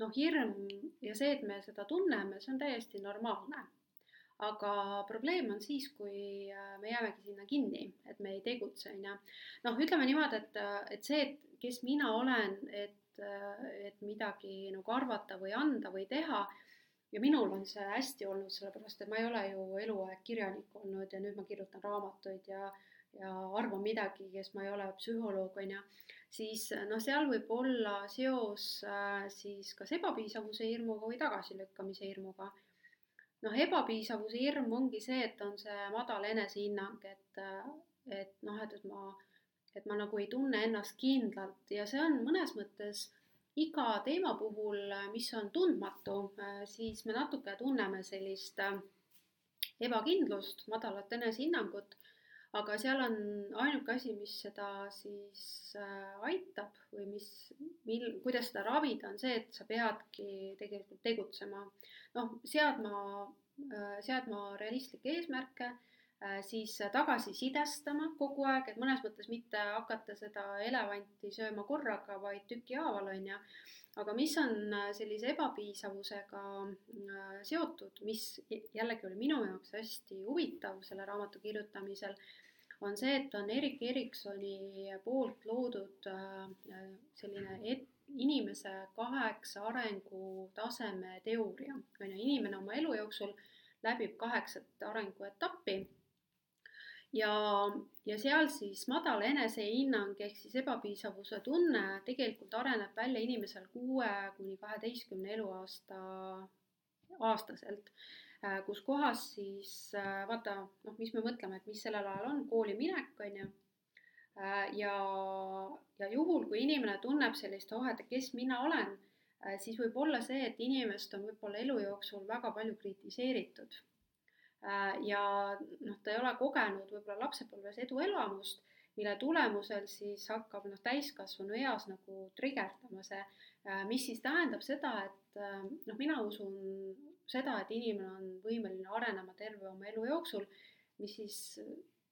Speaker 1: noh, hirm ja see, et me seda tunneme, see on täiesti normaalne aga probleem on siis, kui äh, me jäämegi sinna kinni, et me ei tegutse, on ju. noh, ütleme niimoodi, et, et see, et kes mina olen, et et, et midagi nagu arvata või anda või teha. ja minul on see hästi olnud, sellepärast et ma ei ole ju eluaeg kirjanik olnud ja nüüd ma kirjutan raamatuid ja, ja arvan midagi, kes ma ei ole psühholoog, on ju, siis noh, seal võib olla seos äh, siis kas ebapiisavuse hirmuga või tagasilükkamise hirmuga noh, ebapiisavuse hirm ongi see, et on see madal enesehinnang, et, et noh, et, et ma et ma nagu ei tunne ennast kindlalt ja see on mõnes mõttes iga teema puhul, mis on tundmatu, siis me natuke tunneme sellist äh, ebakindlust, madalat enesehinnangut, aga seal on ainuke asi, mis seda siis äh, aitab või mis, mil, kuidas seda ravida, on see, et sa peadki tegelikult tegutsema. noh, seadma, äh, seadma realistlikke eesmärke siis tagasisidestama kogu aeg, et mõnes mõttes mitte hakata seda elevanti sööma korraga, vaid tükihaaval, on ju. aga mis on äh, sellise ebapiisavusega äh, seotud, mis jällegi oli minu jaoks hästi huvitav selle raamatu kirjutamisel, on see, et on Erik Eriksoni poolt loodud selline et, inimese kaheksa arengutaseme teooria, on ju, inimene oma elu jooksul läbib kaheksat arenguetappi ja, ja seal siis madal enesehinnang ehk siis ebapiisavuse tunne tegelikult areneb välja inimesel kuue kuni kaheteistkümne eluaasta aastaselt, äh, kus kohas siis äh, vaata, noh, mis me mõtleme, et mis sellel ajal on, kooli minek, on ju. Äh, ja, ja juhul, kui inimene tunneb sellist, oh, et kes mina olen, siis võib olla see, et inimest on võib-olla elu jooksul väga palju kritiseeritud ja noh, ta ei ole kogenud võib-olla lapsepõlves eduelamust, mille tulemusel siis hakkab noh, täiskasvanu eas nagu trigerdama see, äh, mis siis tähendab seda, et äh, noh, mina usun seda, et inimene on võimeline arenema terve oma elu jooksul, mis siis,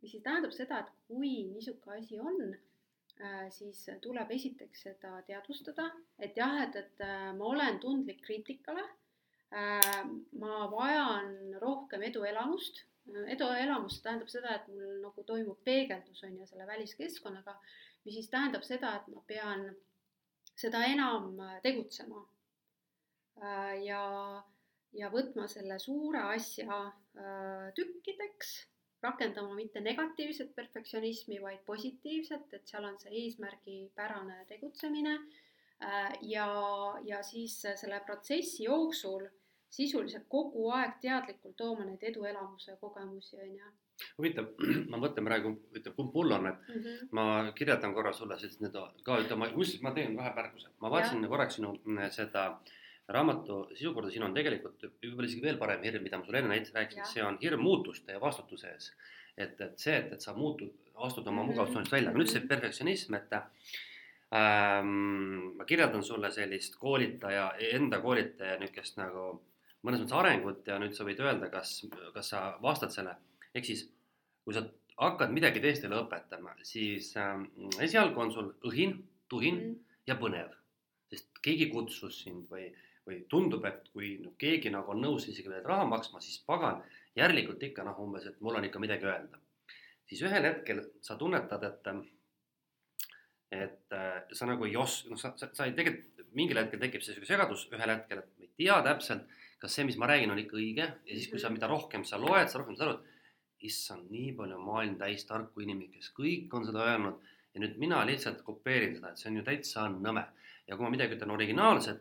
Speaker 1: mis siis tähendab seda, et kui niisugune asi on, siis tuleb esiteks seda teadvustada, et jah, et, et ma olen tundlik kriitikale Äh, ma vajan rohkem eduelamust. eduelamus tähendab seda, et mul nagu toimub peegeldus on ju selle väliskeskkonnaga, mis siis tähendab seda, et ma pean seda enam tegutsema. Äh, ja, ja võtma selle suure asja äh, tükkideks rakendama mitte negatiivset perfektsionismi, vaid positiivset, et seal on see eesmärgipärane tegutsemine äh, ja, ja siis selle protsessi jooksul sisuliselt kogu aeg teadlikult tooma neid eduelamuse kogemusi, on ju.
Speaker 2: huvitav, ma mõtlen praegu, ütleme, kumb mul on, et mm -hmm. ma kirjeldan korra sulle siis need ka ütleme, kusjuures ma teen kahe märkuse, ma vaatasin korraks sinu mm, seda raamatu sisu korda, siin on tegelikult võib-olla isegi veel parem hirm, mida ma sulle enne näiteks rääkisin, see on hirm muutuste ja vastutuse ees. et, et see, et, et sa muutud, astud oma mm -hmm. mugavustsoonist välja, aga nüüd see perfektsionism, et ähm, ma kirjeldan sulle sellist koolitaja, enda koolitaja niisugust nagu mõnes mõttes arengut ja nüüd sa võid öelda, kas, kas sa vastad selle, ehk siis kui sa hakkad midagi teistele õpetama, siis äh, esialgu on sul õhin, tuhin mm. ja põnev, sest keegi kutsus sind või või tundub, et kui noh, keegi nagu on nõus isegi veel raha maksma, siis pagan, järelikult ikka noh, umbes, et mul on ikka midagi öelda. siis ühel hetkel sa tunnetad, et, et sa nagu ei os-, noh, sa, sa, sa ei tegelikult, mingil hetkel tekib see sihuke segadus ühel hetkel, et ma ei tea täpselt, kas see, mis ma räägin, on ikka õige. Ja siis, kui sa, mida rohkem sa loed, sa rohkem saad aru, et issand, nii palju maailm täis tarku inimesi, kes kõik on seda öelnud. Ja nüüd mina lihtsalt kopeerin seda, et see on ju täitsa nõme. ja kui ma midagi ütlen originaalset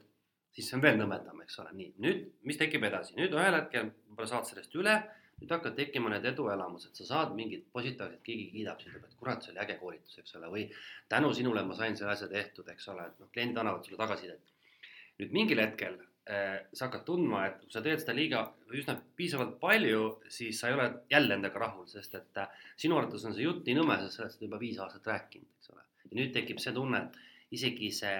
Speaker 2: siis see on veel nõmedam, eks ole, nii, nüüd, mis tekib edasi, nüüd ühel hetkel võib-olla saad sellest üle, nüüd hakkavad tekkima need eduelamused, sa saad mingit positiivset, keegi kiidab sind, ütleb, et kurat, see oli äge koolitus, eks ole, või tänu sinule ma sain selle asja tehtud, eks ole, et noh, kliendid annavad sulle tagasisidet. nüüd mingil hetkel äh, sa hakkad tundma, et kui sa teed seda liiga üsna piisavalt palju, siis sa ei ole jälle endaga rahul, sest et äh, sinu arvates on see jutt nii nõme, sest sa oled seda juba viis aastat rääkinud, eks ole. ja nüüd tekib see tunne, et isegi see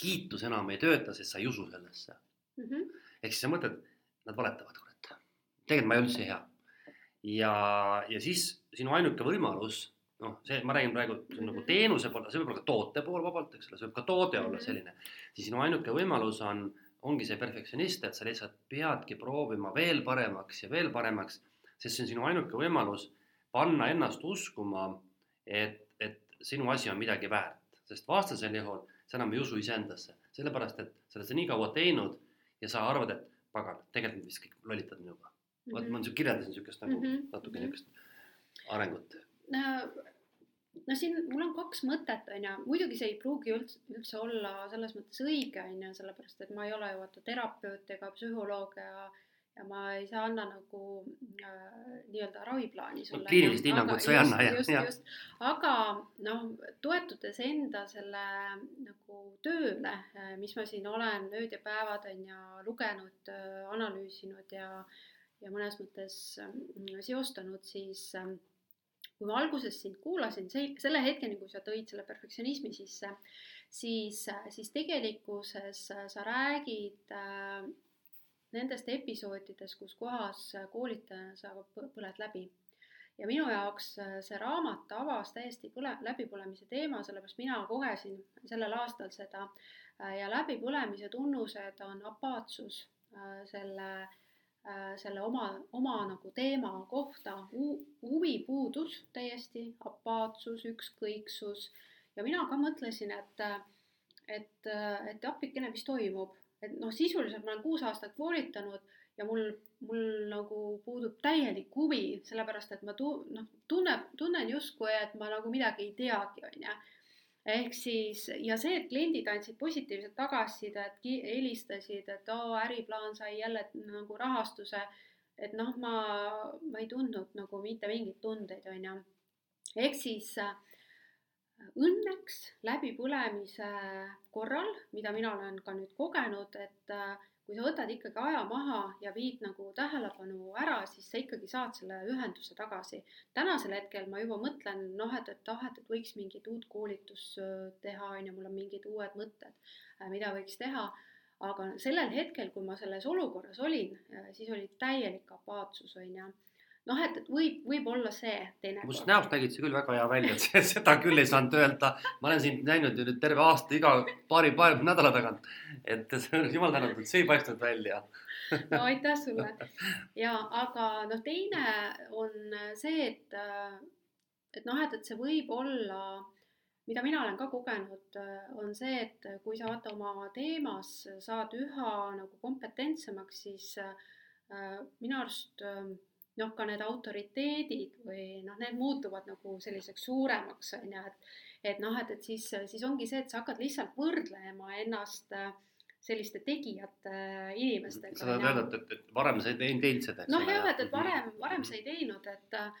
Speaker 2: kiitus enam ei tööta, sest sa ei usu sellesse mm -hmm.. ehk siis sa mõtled, nad valetavad, kurat. tegelikult ma ei ole üldse hea. Ja, ja siis sinu ainuke võimalus, noh, see, ma räägin praegu mm -hmm. nagu teenuse poole, see võib olla ka toote pool vabalt, eks ole, see võib ka toode olla mhm. selline. siis sinu ainuke võimalus on, ongi see perfektsionist, et sa lihtsalt peadki proovima veel paremaks ja veel paremaks, sest see on sinu ainuke võimalus panna ennast uskuma, et, et sinu asi on midagi väärt, sest vastasel juhul sa enam ei usu iseendasse, sellepärast et sa oled seda nii kaua teinud ja sa arvad, et pagan, tegelikult vist kõik lollitavad minuga. Vot ma mhm. kirjeldasin niisugust nagu mm -hmm. natuke mhm. niisugust arengut
Speaker 1: no, no siin mul on kaks mõtet, on ju, muidugi see ei pruugi üldse, üldse olla selles mõttes õige, on ju, sellepärast et ma ei ole ju vaata terapeut ega psühholoog ja ja ma ei saa anda nagu äh, nii-öelda raviplaani sulle no,.
Speaker 2: kliinilist hinnangut sa ei anna,
Speaker 1: jah. just, just, aga noh, toetudes enda selle nagu tööle, äh, mis ma siin olen ööd ja päevad on ju lugenud, äh, analüüsinud ja, ja mõnes mõttes äh, seostanud, siis äh, kui ma alguses sind kuulasin, see, selle hetkeni, kui sa tõid selle perfektsionismi sisse, siis, siis tegelikkuses sa räägid äh, nendest episoodidest, kus kohas koolitaja saab, põled läbi. ja minu jaoks äh, see raamat avas täiesti põle, läbipõlemise teema, sellepärast mina kogesin sellel aastal seda äh, ja läbipõlemise tunnused on apaatsus selle selle oma, oma nagu teema kohta, huvipuudus täiesti, apaatsus, ükskõiksus. Ja mina ka mõtlesin, et, et, et appikene, mis toimub. Et noh, sisuliselt ma olen kuus aastat koolitanud ja mul, mul nagu puudub täielik huvi, sellepärast et ma tu-, noh, tunneb, tunnen justkui, et ma nagu midagi ei teagi, on ju. Ehk siis, ja see, et kliendid andsid positiivset tagasisidet, helistasid, et oo, äriplaan sai jälle nagu rahastuse, et noh, ma, ma ei tundnud nagu mitte mingeid tundeid, on ju. ehk siis õnneks läbipõlemise korral, mida mina olen ka nüüd kogenud, et äh, kui sa võtad ikkagi aja maha ja viid nagu tähelepanu ära, siis sa ikkagi saad selle ühenduse tagasi. tänasel hetkel ma juba mõtlen, noh, et, et ah, et, et võiks mingit uut koolitust äh, teha, on ju, mul on mingid uued mõtted, äh, mida võiks teha. aga sellel hetkel, kui ma selles olukorras olin, siis oli täielik apaatsus, on ju noh, et, võib, võib olla see teinekord.
Speaker 2: must näost nägid sa küll väga hea välja, et seda küll ei saanud öelda. ma olen sind näinud ju nüüd terve aasta iga paari, paari nädala tagant. et jumal tänatud, see ei paistnud välja
Speaker 1: no aitäh sulle. ja aga noh, teine on see, et, et noh, et, et see võib olla, mida mina olen ka kogenud, on see, et kui sa vaata oma teemas saad üha nagu kompetentsemaks, siis äh, minu arust äh, noh, ka need autoriteedid või noh, need muutuvad nagu selliseks suuremaks, on ju, et et noh, et, et siis, siis ongi see, et sa hakkad lihtsalt võrdlema ennast äh, selliste tegijate inimestega.
Speaker 2: sa tahad öelda, et, et, varem sa ei teinud seda, eks
Speaker 1: noh, jah, et, et varem, varem sa ei teinud, et Äh,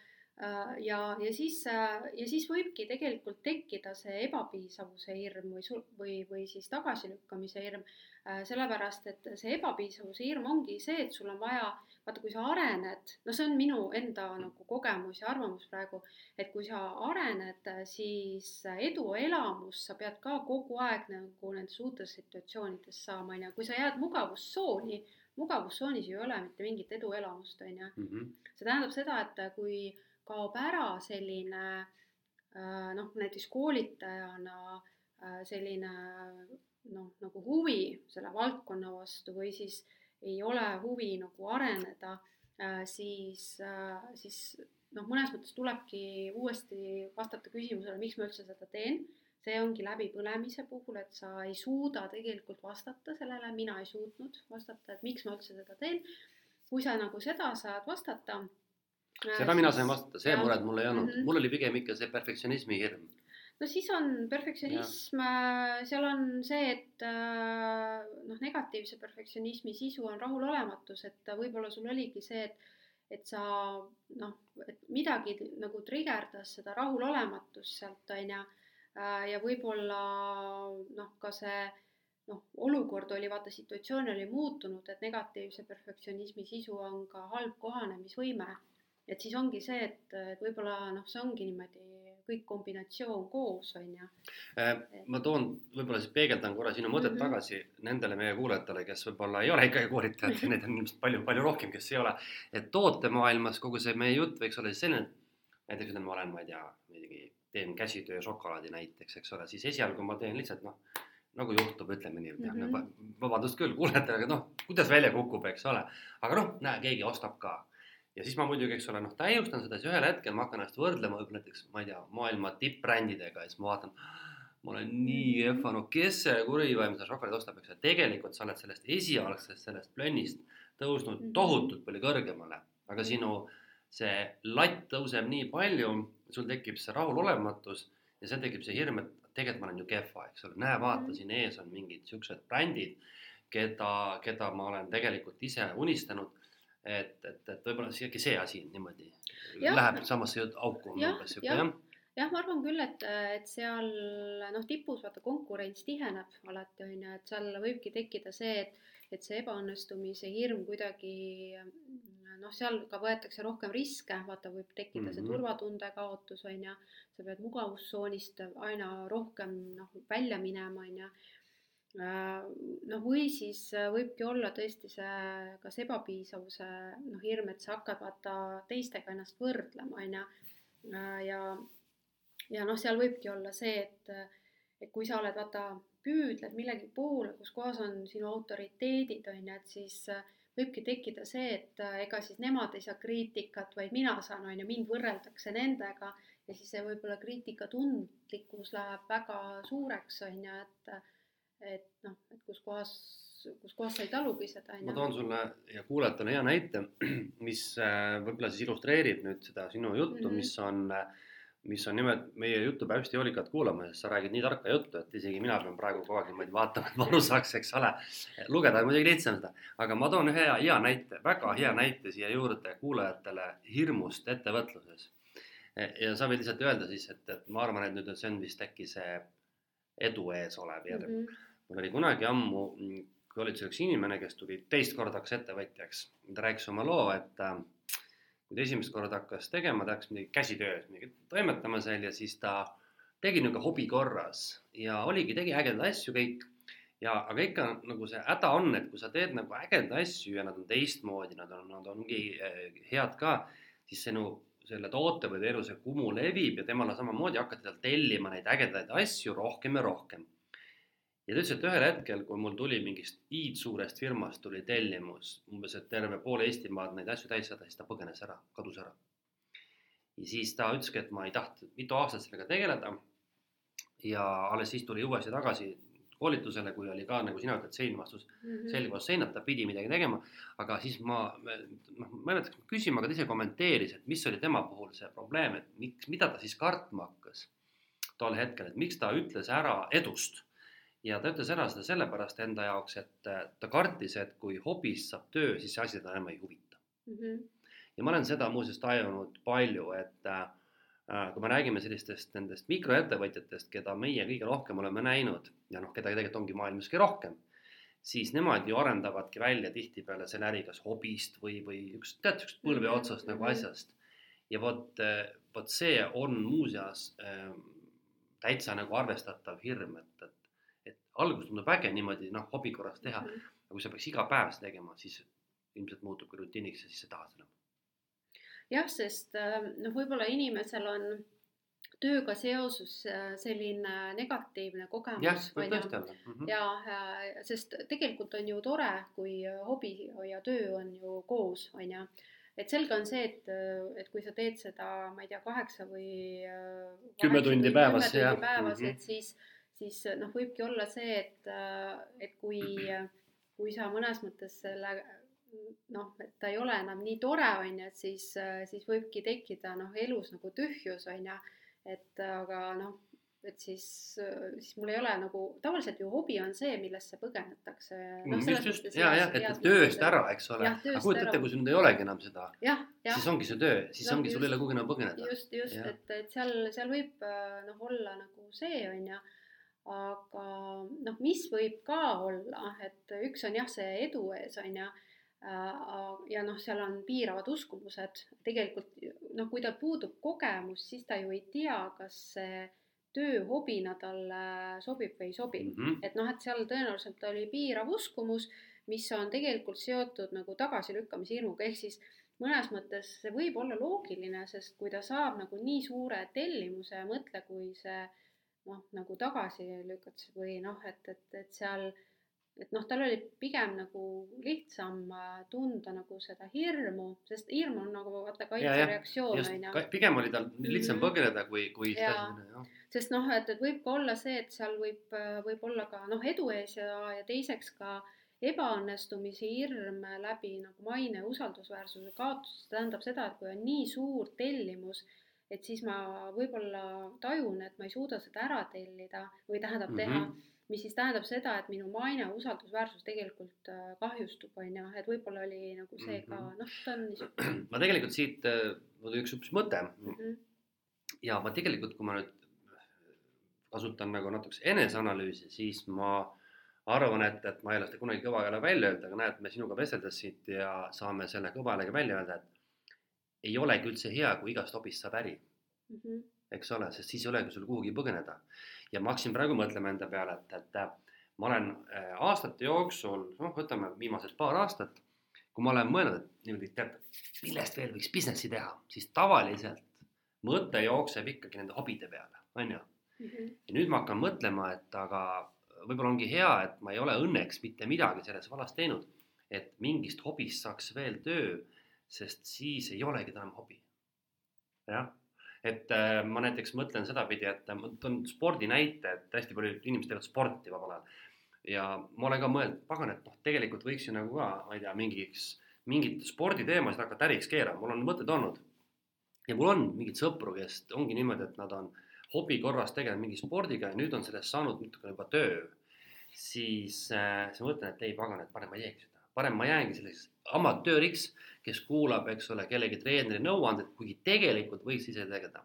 Speaker 1: ja, ja siis, äh, ja siis võibki tegelikult tekkida see ebapiisavuse hirm või sul- või, või siis tagasilükkamise hirm. Äh, sellepärast, et see ebapiisavuse hirm ongi see, et sul on vaja, vaata, kui sa arened, no see on minu enda nagu kogemus ja arvamus praegu, et kui sa arened, siis eduelamust sa pead ka kogu aeg nagu nendes uutes situatsioonides saama, on ju, kui sa jääd mugavustsooni, mugavustsoonis ei ole mitte mingit eduelamust, on ju.
Speaker 2: Mhm.
Speaker 1: see tähendab seda, et kui kaob ära selline äh, noh, näiteks koolitajana äh, selline noh, nagu huvi selle valdkonna vastu või siis ei ole huvi nagu areneda, äh, siis, siis noh, mõnes mõttes tulebki uuesti vastata küsimusele, miks ma üldse seda teen. see ongi läbipõlemise puhul, et sa ei suuda tegelikult vastata sellele, mina ei suutnud vastata, et miks ma üldse seda teen. kui sa nagu seda saad vastata
Speaker 2: seda mina sain vastata, see mured mul ei olnud. Mm, -hmm. mul oli pigem ikka see perfektsionismi hirm.
Speaker 1: no siis on perfektsionism, äh, seal on see, et äh, noh, negatiivse perfektsionismi sisu on rahulolematus, et võib-olla sul oligi see, et et sa noh, et midagi nagu trigerdas seda rahulolematust sealt on ju, äh, ja võib-olla noh, ka see noh, olukord oli, vaata, situatsioon oli muutunud, et negatiivse perfektsionismi sisu on ka halb kohanemisvõime et siis ongi see, et, et võib-olla noh, see ongi niimoodi kõik kombinatsioon koos, on ju.
Speaker 2: Äh, ma toon, võib-olla siis peegeldan korra sinu mõtet mm -hmm. tagasi nendele meie kuulajatele, kes võib-olla ei ole ikkagi koolitajad ja neid on ilmselt palju-palju rohkem, kes ei ole. et tootemaailmas kogu see meie jutt võiks olla siis selline, näiteks ütleme, ma olen, ma ei tea, muidugi teen käsitöö šokolaadi näiteks, eks ole, siis esialgu ma teen lihtsalt noh, nagu juhtub, ütleme nii mm, -hmm. vabandust küll kuulajatele, aga noh, kuidas välja kukub, eks ole. aga noh, näe, keegi ostab ka ja siis ma muidugi, eks ole, noh, täiustan seda, siis ühel hetkel ma hakkan ennast võrdlema võib-olla näiteks, ma ei tea, maailma tippbrändidega ja siis ma vaatan, ma olen nii kehva, no kes see kurivaim seda šokolaadi ostab, eks ju, tegelikult sa oled sellest esialgsest, sellest plönnist tõusnud mhm. tohutult palju kõrgemale, aga sinu see latt tõuseb nii palju, sul tekib see rahulolematus ja seal tekib see hirm, et tegelikult ma olen ju kehva, eks ole, näe, vaata, mhm. siin ees on mingid siuksed brändid, keda, keda ma olen tegelikult ise unistanud et, et, et võib-olla isegi see asi niimoodi. Ja, läheb samasse auku umbes sihuke jah.
Speaker 1: jah, ma arvan küll, et, et seal noh, tipus vaata konkurents tiheneb alati on ju, et seal võibki tekkida see, et, et see ebaõnnestumise hirm kuidagi noh, seal ka võetakse rohkem riske, vaata, võib tekkida mm -hmm. see mhm. turvatunde kaotus on ju, sa pead mugavustsoonist aina rohkem noh, välja minema on ju noh, või siis äh, võibki olla tõesti see kas ebapiisavuse noh, hirm, et sa hakkad vaata teistega ennast võrdlema, on ju. Äh, ja, ja noh, seal võibki olla see, et, et kui sa oled vaata, püüdled millegi poole, kus kohas on sinu autoriteedid, on ju, et siis võibki tekkida see, et ega siis nemad ei saa kriitikat, vaid mina saan, on ju, mind võrreldakse nendega ja siis see võib-olla kriitikatundlikkus läheb väga suureks, on ju, et et noh, et kus kohas, kus kohas sa ei talugi seda.
Speaker 2: ma toon sulle ja kuulajatele hea näite, mis äh, võib-olla siis illustreerib nüüd seda sinu juttu mm, -hmm. mis on, mis on nimelt meie juttu peab hästi hoolikalt kuulama, sest sa räägid nii tarka juttu, et isegi mina pean praegu kogu aeg niimoodi vaatama, et ma aru saaks, eks ole. lugeda on muidugi lihtsam seda, aga ma toon ühe hea, hea näite, väga hea näite siia juurde kuulajatele hirmust ettevõtluses. ja sa võid lihtsalt öelda siis, et, et ma arvan, et nüüd see on vist äkki see edu ees olev järg mm. -hmm mul oli kunagi ammu, kui oli üks inimene, kes tuli teist korda hakkas ettevõtjaks, ta rääkis oma loo, et äh, kui ta esimest korda hakkas tegema, ta hakkas midagi käsitöös midagi toimetama seal ja siis ta tegi niisugune hobi korras ja oligi, tegi ägedaid asju kõik. ja, aga ikka nagu see häda on, et kui sa teed nagu ägedaid asju ja nad on teistmoodi, nad on, nad ongi äh, head ka, siis sinu selle toote või teenuse kumu levib ja temale samamoodi hakati talt tellima neid ägedaid asju rohkem ja rohkem ja ta ütles, et ühel hetkel, kui mul tuli mingist hiidsuurest firmast tuli tellimus, umbes, et terve pool Eestimaad neid asju täis saada, siis ta põgenes ära, kadus ära. ja siis ta ütleski, et ma ei tahtnud mitu aastat sellega tegeleda. ja alles siis tuli uuesti tagasi koolitusele, kui oli ka nagu sina ütled, sein vastus
Speaker 1: mm -hmm.
Speaker 2: selg vastu seinat, ta pidi midagi tegema. aga siis ma, noh, ma ei mäleta, küsima, aga ta ise kommenteeris, et mis oli tema puhul see probleem, et miks, mida ta siis kartma hakkas tol hetkel, et miks ta ütles ära edust. Ja ta ütles ära seda sellepärast enda jaoks, et ta kartis, et kui hobist saab töö, siis see asi teda enam ei huvita
Speaker 1: mm. -hmm.
Speaker 2: ja ma olen seda muuseas tajunud palju, et äh, kui me räägime sellistest nendest mikroettevõtjatest, keda meie kõige rohkem oleme näinud ja noh, keda tegelikult ongi maailmas kõige rohkem, siis nemad ju arendavadki välja tihtipeale selle äri kas hobist või, või üks, tead, niisugust põlve
Speaker 1: Mhm,
Speaker 2: otsast nagu
Speaker 1: mhm.
Speaker 2: asjast. ja vot, vot see on muuseas äh, täitsa nagu arvestatav hirm, et, et alguses tundub äge niimoodi noh, hobi korras teha,
Speaker 1: Mhm.
Speaker 2: aga kui sa peaks iga päev seda tegema, siis ilmselt muutubki rutiiniks ja siis sa ei taha seda.
Speaker 1: jah, sest äh, noh, võib-olla inimesel on tööga seoses äh, selline negatiivne
Speaker 2: jah,
Speaker 1: kogemus,
Speaker 2: võib
Speaker 1: on
Speaker 2: tõesti
Speaker 1: ju.
Speaker 2: olla mm. -hmm.
Speaker 1: ja äh, sest tegelikult on ju tore, kui hobi ja töö on ju koos, on ju. et selge on see, et, et kui sa teed seda, ma ei tea, kaheksa või äh,
Speaker 2: Kümme tundi päevas,
Speaker 1: kümme tundi päevas
Speaker 2: Mhm.
Speaker 1: et siis, siis noh, võibki olla see, et, et kui, kui sa mõnes mõttes selle noh, et ta ei ole enam nii tore, on ju, et siis, siis võibki tekkida noh, elus nagu tühjus, on ju. et aga noh, et siis, siis mul ei ole nagu, tavaliselt ju hobi on see, millesse põgenetakse. noh,
Speaker 2: just, just ja, jah, et tööst ära, eks ole. Aga kujuta ette, kui sul nüüd ei olegi enam seda, siis ongi see töö, siis
Speaker 1: No
Speaker 2: ongi sul
Speaker 1: just.
Speaker 2: ei ole kuhugi enam põgeneda.
Speaker 1: just, just, et, et seal, seal võib noh, olla nagu see on ju, aga noh, mis võib ka olla, et üks on jah, see edu ees on ju. ja noh, seal on piiravad uskumused, tegelikult noh, kui tal puudub kogemus, siis ta ju ei tea, kas see töö hobina talle sobib või ei sobi
Speaker 2: Mm -hmm.
Speaker 1: et noh, et seal tõenäoliselt oli piirav uskumus, mis on tegelikult seotud nagu tagasilükkamise hirmuga, ehk siis mõnes mõttes see võib olla loogiline, sest kui ta saab nagu nii suure tellimuse mõtle, kui see noh, nagu tagasi lükatakse või noh, et, et, et seal, et noh, tal oli pigem nagu lihtsam äh, tunda nagu seda hirmu, sest hirm on nagu vaata kaitsereaktsioon on ju
Speaker 2: pigem oli tal lihtsam
Speaker 1: Mhm.
Speaker 2: põgeneda, kui, kui jah.
Speaker 1: sest noh, et, et võib ka olla see, et seal võib, võib olla ka noh, edu ees ja, ja teiseks ka ebaõnnestumise hirm läbi nagu maine ja usaldusväärsuse kaotuse, tähendab seda, et kui on nii suur tellimus, et siis ma võib-olla tajun, et ma ei suuda seda ära tellida või tähendab
Speaker 2: Mhm.
Speaker 1: teha, mis siis tähendab seda, et minu maine usaldusväärsus tegelikult äh, kahjustub, on ju, et võib-olla oli nagu see ka,
Speaker 2: Mhm.
Speaker 1: noh, ta on niisugune
Speaker 2: ma tegelikult siit, äh, mul tuli üks, üks mõte
Speaker 1: mm,
Speaker 2: ja ma tegelikult, kui ma nüüd kasutan nagu natukese eneseanalüüsi, siis ma arvan, et, et ma ei ole seda kunagi kõva hääle välja öelda, aga näed, me sinuga vesteldes siit ja saame selle kõva häälega välja öelda, et ei olegi üldse hea, kui igast hobist saab äri,
Speaker 1: mm -hmm,
Speaker 2: eks ole, sest siis ei olegi sul kuhugi põgeneda. ja ma hakkasin praegu mõtlema enda peale, et, et ma olen äh, aastate jooksul, noh, võtame viimased paar aastat, kui ma olen mõelnud, et niimoodi, tead, millest veel võiks business'i teha, siis tavaliselt mõte jookseb ikkagi nende hobide peale, on ju.
Speaker 1: -hmm,
Speaker 2: ja nüüd ma hakkan mõtlema, et aga võib-olla ongi hea, et ma ei ole õnneks mitte midagi selles vallas teinud, et mingist hobist saaks veel töö, sest siis ei olegi ta enam hobi. jah, et äh, ma näiteks mõtlen sedapidi, et ma toon spordi näite, et hästi palju inimesed teevad sporti vabal ajal. ja ma olen ka mõelnud, pagan, et noh, tegelikult võiks ju nagu ka, ma ei tea, mingiks, mingit sporditeemasid hakata äriks keerama, mul on mõtted olnud. ja mul on mingeid sõpru, kes ongi niimoodi, et nad on hobi korras tegelenud mingi spordiga ja nüüd on sellest saanud natukene juba töö, siis äh, siis ma mõtlen, et ei pagan, et parem ma ei teegi seda, parem ma jäängi selliseks amatööriks, kes kuulab, eks ole, kellegi treeneri nõuandeid, kuigi tegelikult võiks ise tegeleda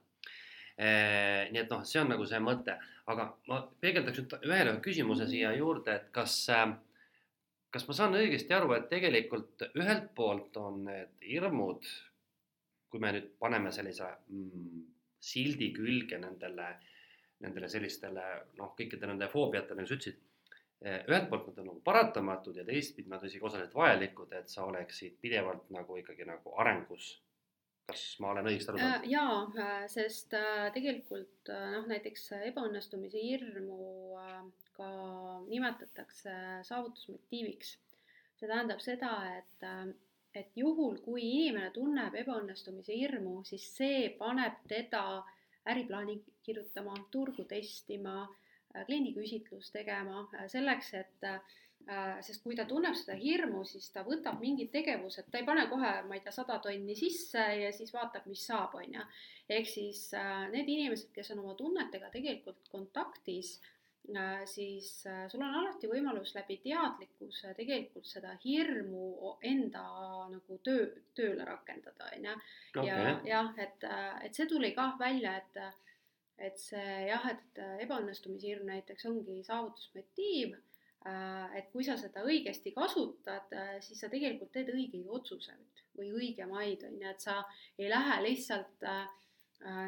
Speaker 2: e,. nii et noh, see on nagu see mõte, aga ma peegeldaks nüüd ühele küsimuse siia juurde, et kas äh, kas ma saan õigesti aru, et tegelikult ühelt poolt on need hirmud, kui me nüüd paneme sellise mm, sildi külge nendele, nendele sellistele noh, kõikidele nende foobiatele, nagu sa ütlesid. Ühelt poolt nad on nagu paratamatud ja teistpidi nad on isegi osaliselt vajalikud, et sa oleksid pidevalt nagu ikkagi nagu arengus. kas ma olen õigesti aru saanud?
Speaker 1: jaa, sest äh, tegelikult äh, noh, näiteks ebaõnnestumise hirmu äh, ka nimetatakse saavutusmotiiviks. see tähendab seda, et et juhul, kui inimene tunneb ebaõnnestumise hirmu, siis see paneb teda äriplaani kirjutama, turgu testima, äh, kliendiküsitlus tegema äh, selleks, et äh, sest kui ta tunneb seda hirmu, siis ta võtab mingid tegevused, ta ei pane kohe, ma ei tea, sada tonni sisse ja siis vaatab, mis saab, on ju. ehk siis need inimesed, kes on oma tunnetega tegelikult kontaktis, siis sul on alati võimalus läbi teadlikkuse tegelikult seda hirmu enda nagu töö, tööle rakendada, on ju. ja jah, et, et see tuli kah välja, et et see jah, et ebaõnnestumishirm näiteks ongi saavutusmotiiv, äh, et kui sa seda õigesti kasutad, äh, siis sa tegelikult teed õigeid otsuseid või õigemaid, on ju, et sa ei lähe lihtsalt äh,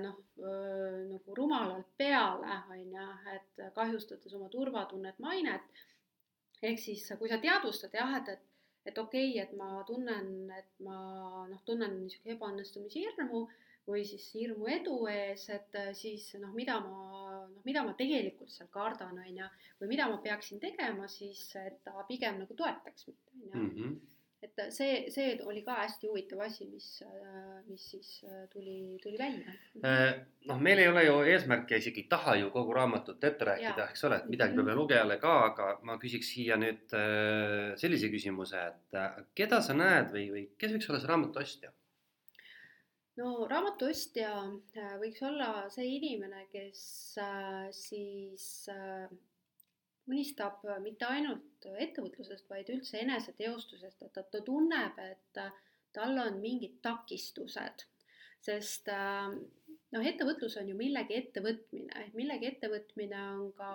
Speaker 1: noh, nagu rumalalt peale, on ju, et kahjustades oma turvatunnet, mainet. ehk siis, kui sa teadvustad jah, et, et, et okei okay,, et ma tunnen, et ma noh, tunnen niisugune ebaõnnestumishirmu või siis hirmu edu ees, et äh, siis noh, mida ma, noh, mida ma tegelikult seal kardan, on ju, või mida ma peaksin tegema siis, et ta pigem nagu toetaks mind, on ju. Mhm. et see, see oli ka hästi huvitav asi, mis, äh, mis siis äh, tuli, tuli välja.
Speaker 2: noh, meil ei ole ju eesmärk ja isegi ei taha ju kogu raamatut ette rääkida, eks ole, et midagi peab ju mhm. lugejale ka, aga ma küsiks siia nüüd sellise küsimuse, et keda sa näed või, või kes võiks olla see raamatu ostja?
Speaker 1: No raamatu ostja äh, võiks olla see inimene, kes äh, siis äh, unistab mitte ainult ettevõtlusest, vaid üldse eneseteostusest, et ta, ta tunneb, et tal on mingid takistused, sest noh, ettevõtlus on ju millegi ettevõtmine, millegi ettevõtmine on ka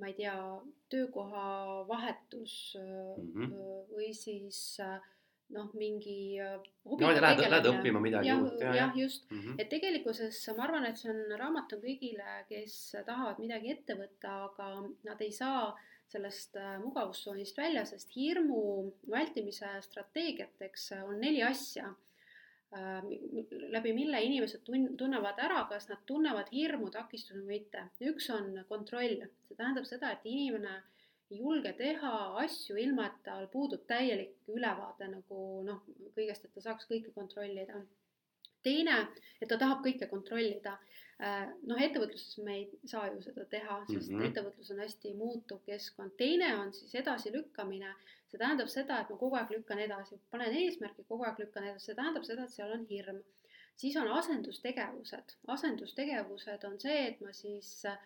Speaker 1: ma ei tea, töökoha vahetus mm -hmm. või siis äh, noh, mingi
Speaker 2: äh, no, lähed, lähed õppima midagi
Speaker 1: uut. jah, jah, just mm, -hmm. et tegelikkuses ma arvan, et see on raamat on kõigile, kes tahavad midagi ette võtta, aga nad ei saa sellest äh, mugavustsoonist välja, sest hirmu vältimise strateegiateks on neli asja, äh, läbi mille inimesed tun-, tunnevad ära, kas nad tunnevad hirmu, takistust või mitte. üks on kontroll, see tähendab seda, et inimene äh, julge teha asju, ilma et tal puudub täielik ülevaade nagu noh, kõigest, et ta saaks kõike kontrollida. teine, et ta tahab kõike kontrollida. Äh, noh, ettevõtluses me ei saa ju seda teha, sest mm -hmm. ettevõtlus on hästi muutuv keskkond. teine on siis edasilükkamine. see tähendab seda, et ma kogu aeg lükkan edasi, panen eesmärki, kogu aeg lükkan edasi, see tähendab seda, et seal on hirm. siis on asendustegevused. asendustegevused on see, et ma siis Äh,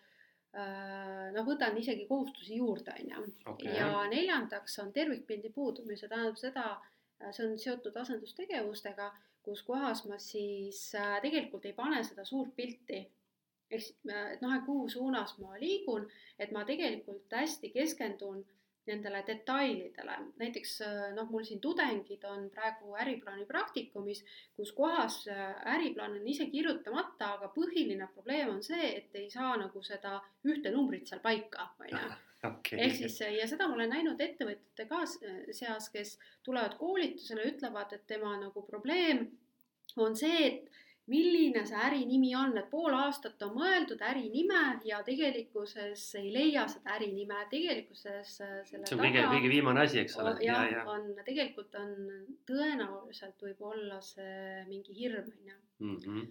Speaker 1: noh, võtan isegi kohustusi juurde, on ju. ja neljandaks on tervikpildi puudumine, see tähendab seda, äh, see on seotud asendustegevustega, kus kohas ma siis äh, tegelikult ei pane seda suurt pilti. eks, et noh, et kuhu suunas ma liigun, et ma tegelikult hästi keskendun nendele detailidele, näiteks äh, noh, mul siin tudengid on praegu äriplaani praktikumis, kus kohas äh, äriplaan on ise kirjutamata, aga põhiline probleem on see, et ei saa nagu seda ühte numbrit seal paika, on ju. ehk siis ja seda ma olen näinud ettevõtjate ka seas, kes tulevad koolitusele, ütlevad, et tema nagu probleem on see, et milline see ärinimi on, et pool aastat on mõeldud ärinime ja tegelikkuses ei leia seda ärinime, tegelikkuses äh, selle
Speaker 2: see on kõige, kõige viimane asi, eks ole.
Speaker 1: jah ja, ja., on, tegelikult on, tõenäoliselt võib olla see mingi hirm, on ju. Mhm.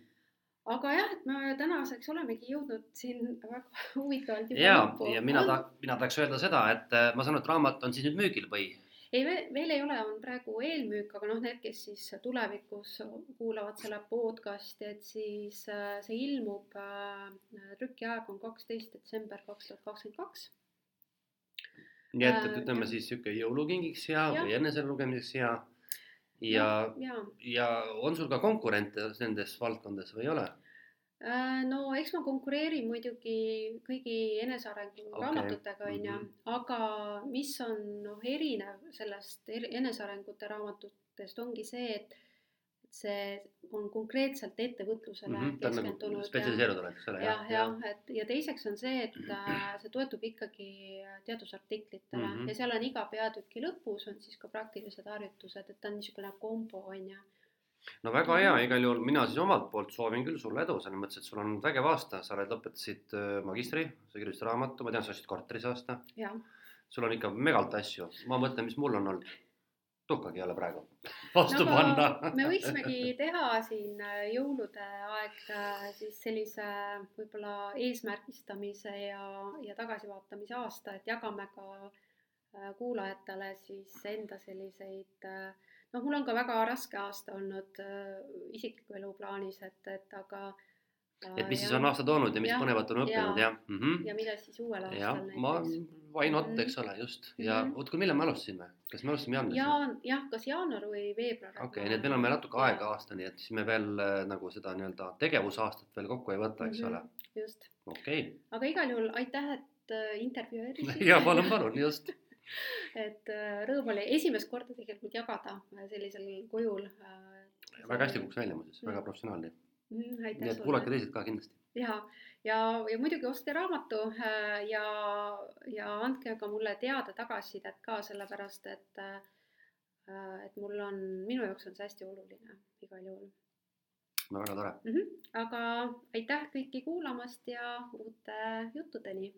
Speaker 1: aga jah, et me tänaseks olemegi jõudnud siin väga huvitavalt
Speaker 2: juba lõppu. ja mina ta-, mina tahaks öelda seda, et äh, ma saan aru, et raamat on siis nüüd müügil või?
Speaker 1: Ei, veel ei ole, on praegu eelmüük, aga noh, need, kes siis tulevikus kuulavad selle podcast'i, et siis äh, see ilmub, äh, trükiaeg on kaksteist detsember kaks tuhat kakskümmend kaks.
Speaker 2: nii et, et ütleme siis sihuke jõulukingiks hea ja. või enesele lugemiseks hea. ja, ja, ja., ja on sul ka konkurente nendes valdkondades või ei ole?
Speaker 1: Äh, no eks ma konkureerin muidugi kõigi enesearengu okay. raamatutega, on ju, mhm. aga mis on noh, erinev sellest enesearengute raamatutest, ongi see, et see on konkreetselt ettevõtlusele mm -hmm, keskendunud.
Speaker 2: Spetsialiseerunud oled, eks ole.
Speaker 1: jah, jah, et ja teiseks on see, et äh, see toetub ikkagi teadusartiklitele mm -hmm. ja seal on iga peatüki lõpus on siis ka praktilised harjutused, et ta on niisugune kombo, on ju
Speaker 2: no väga hea, igal juhul mina siis omalt poolt soovin küll sulle edu, selles mõttes, et sul on vägev aasta, sa oled, lõpetasid äh, magistri, sa kirjutasid raamatu, ma tean, sa ostsid korteris aasta. sul on ikka megalt asju, ma mõtlen, mis mul on olnud. tuhkagi ei ole praegu vastu
Speaker 1: no,
Speaker 2: panna
Speaker 1: me võiksimegi teha siin äh, jõulude aeg äh, siis sellise võib-olla eesmärgistamise ja, ja tagasivaatamise aasta, et jagame ka äh, kuulajatele siis enda selliseid noh, mul on ka väga raske aasta olnud isikliku elu plaanis, et, et aga
Speaker 2: et mis ja, siis on aasta toonud ja mis ja, põnevat on õppinud ja,
Speaker 1: ja mm. -hmm. ja mida siis uuel aastal
Speaker 2: ja, näiteks. why not, mhm. eks ole, just ja mm -hmm. oot, kui millal me alustasime, kas me alustasime jaanuaris?
Speaker 1: jaan-, jah, kas jaanuar või veebruar.
Speaker 2: okei okay,, nii et meil on veel natuke aega aastani, et siis me veel äh, nagu seda nii-öelda tegevusaastat veel kokku ei võta, eks mm -hmm. ole.
Speaker 1: just.
Speaker 2: okei okay..
Speaker 1: aga igal juhul aitäh, et äh, intervjueerisid
Speaker 2: ja palun, palun, just
Speaker 1: et äh, rõõm oli esimest korda tegelikult jagada sellisel kujul äh,.
Speaker 2: väga hästi kukkus välja muuseas, väga professionaalne
Speaker 1: mm,.
Speaker 2: nii et kuulake teised ka kindlasti.
Speaker 1: ja, ja, ja muidugi ostke raamatu äh, ja, ja andke ka mulle teada tagasisidet ka, sellepärast et, äh, et mul on, minu jaoks on see hästi oluline igal juhul.
Speaker 2: no väga tore
Speaker 1: mm. -hmm. aga aitäh kõiki kuulamast ja uute juttudeni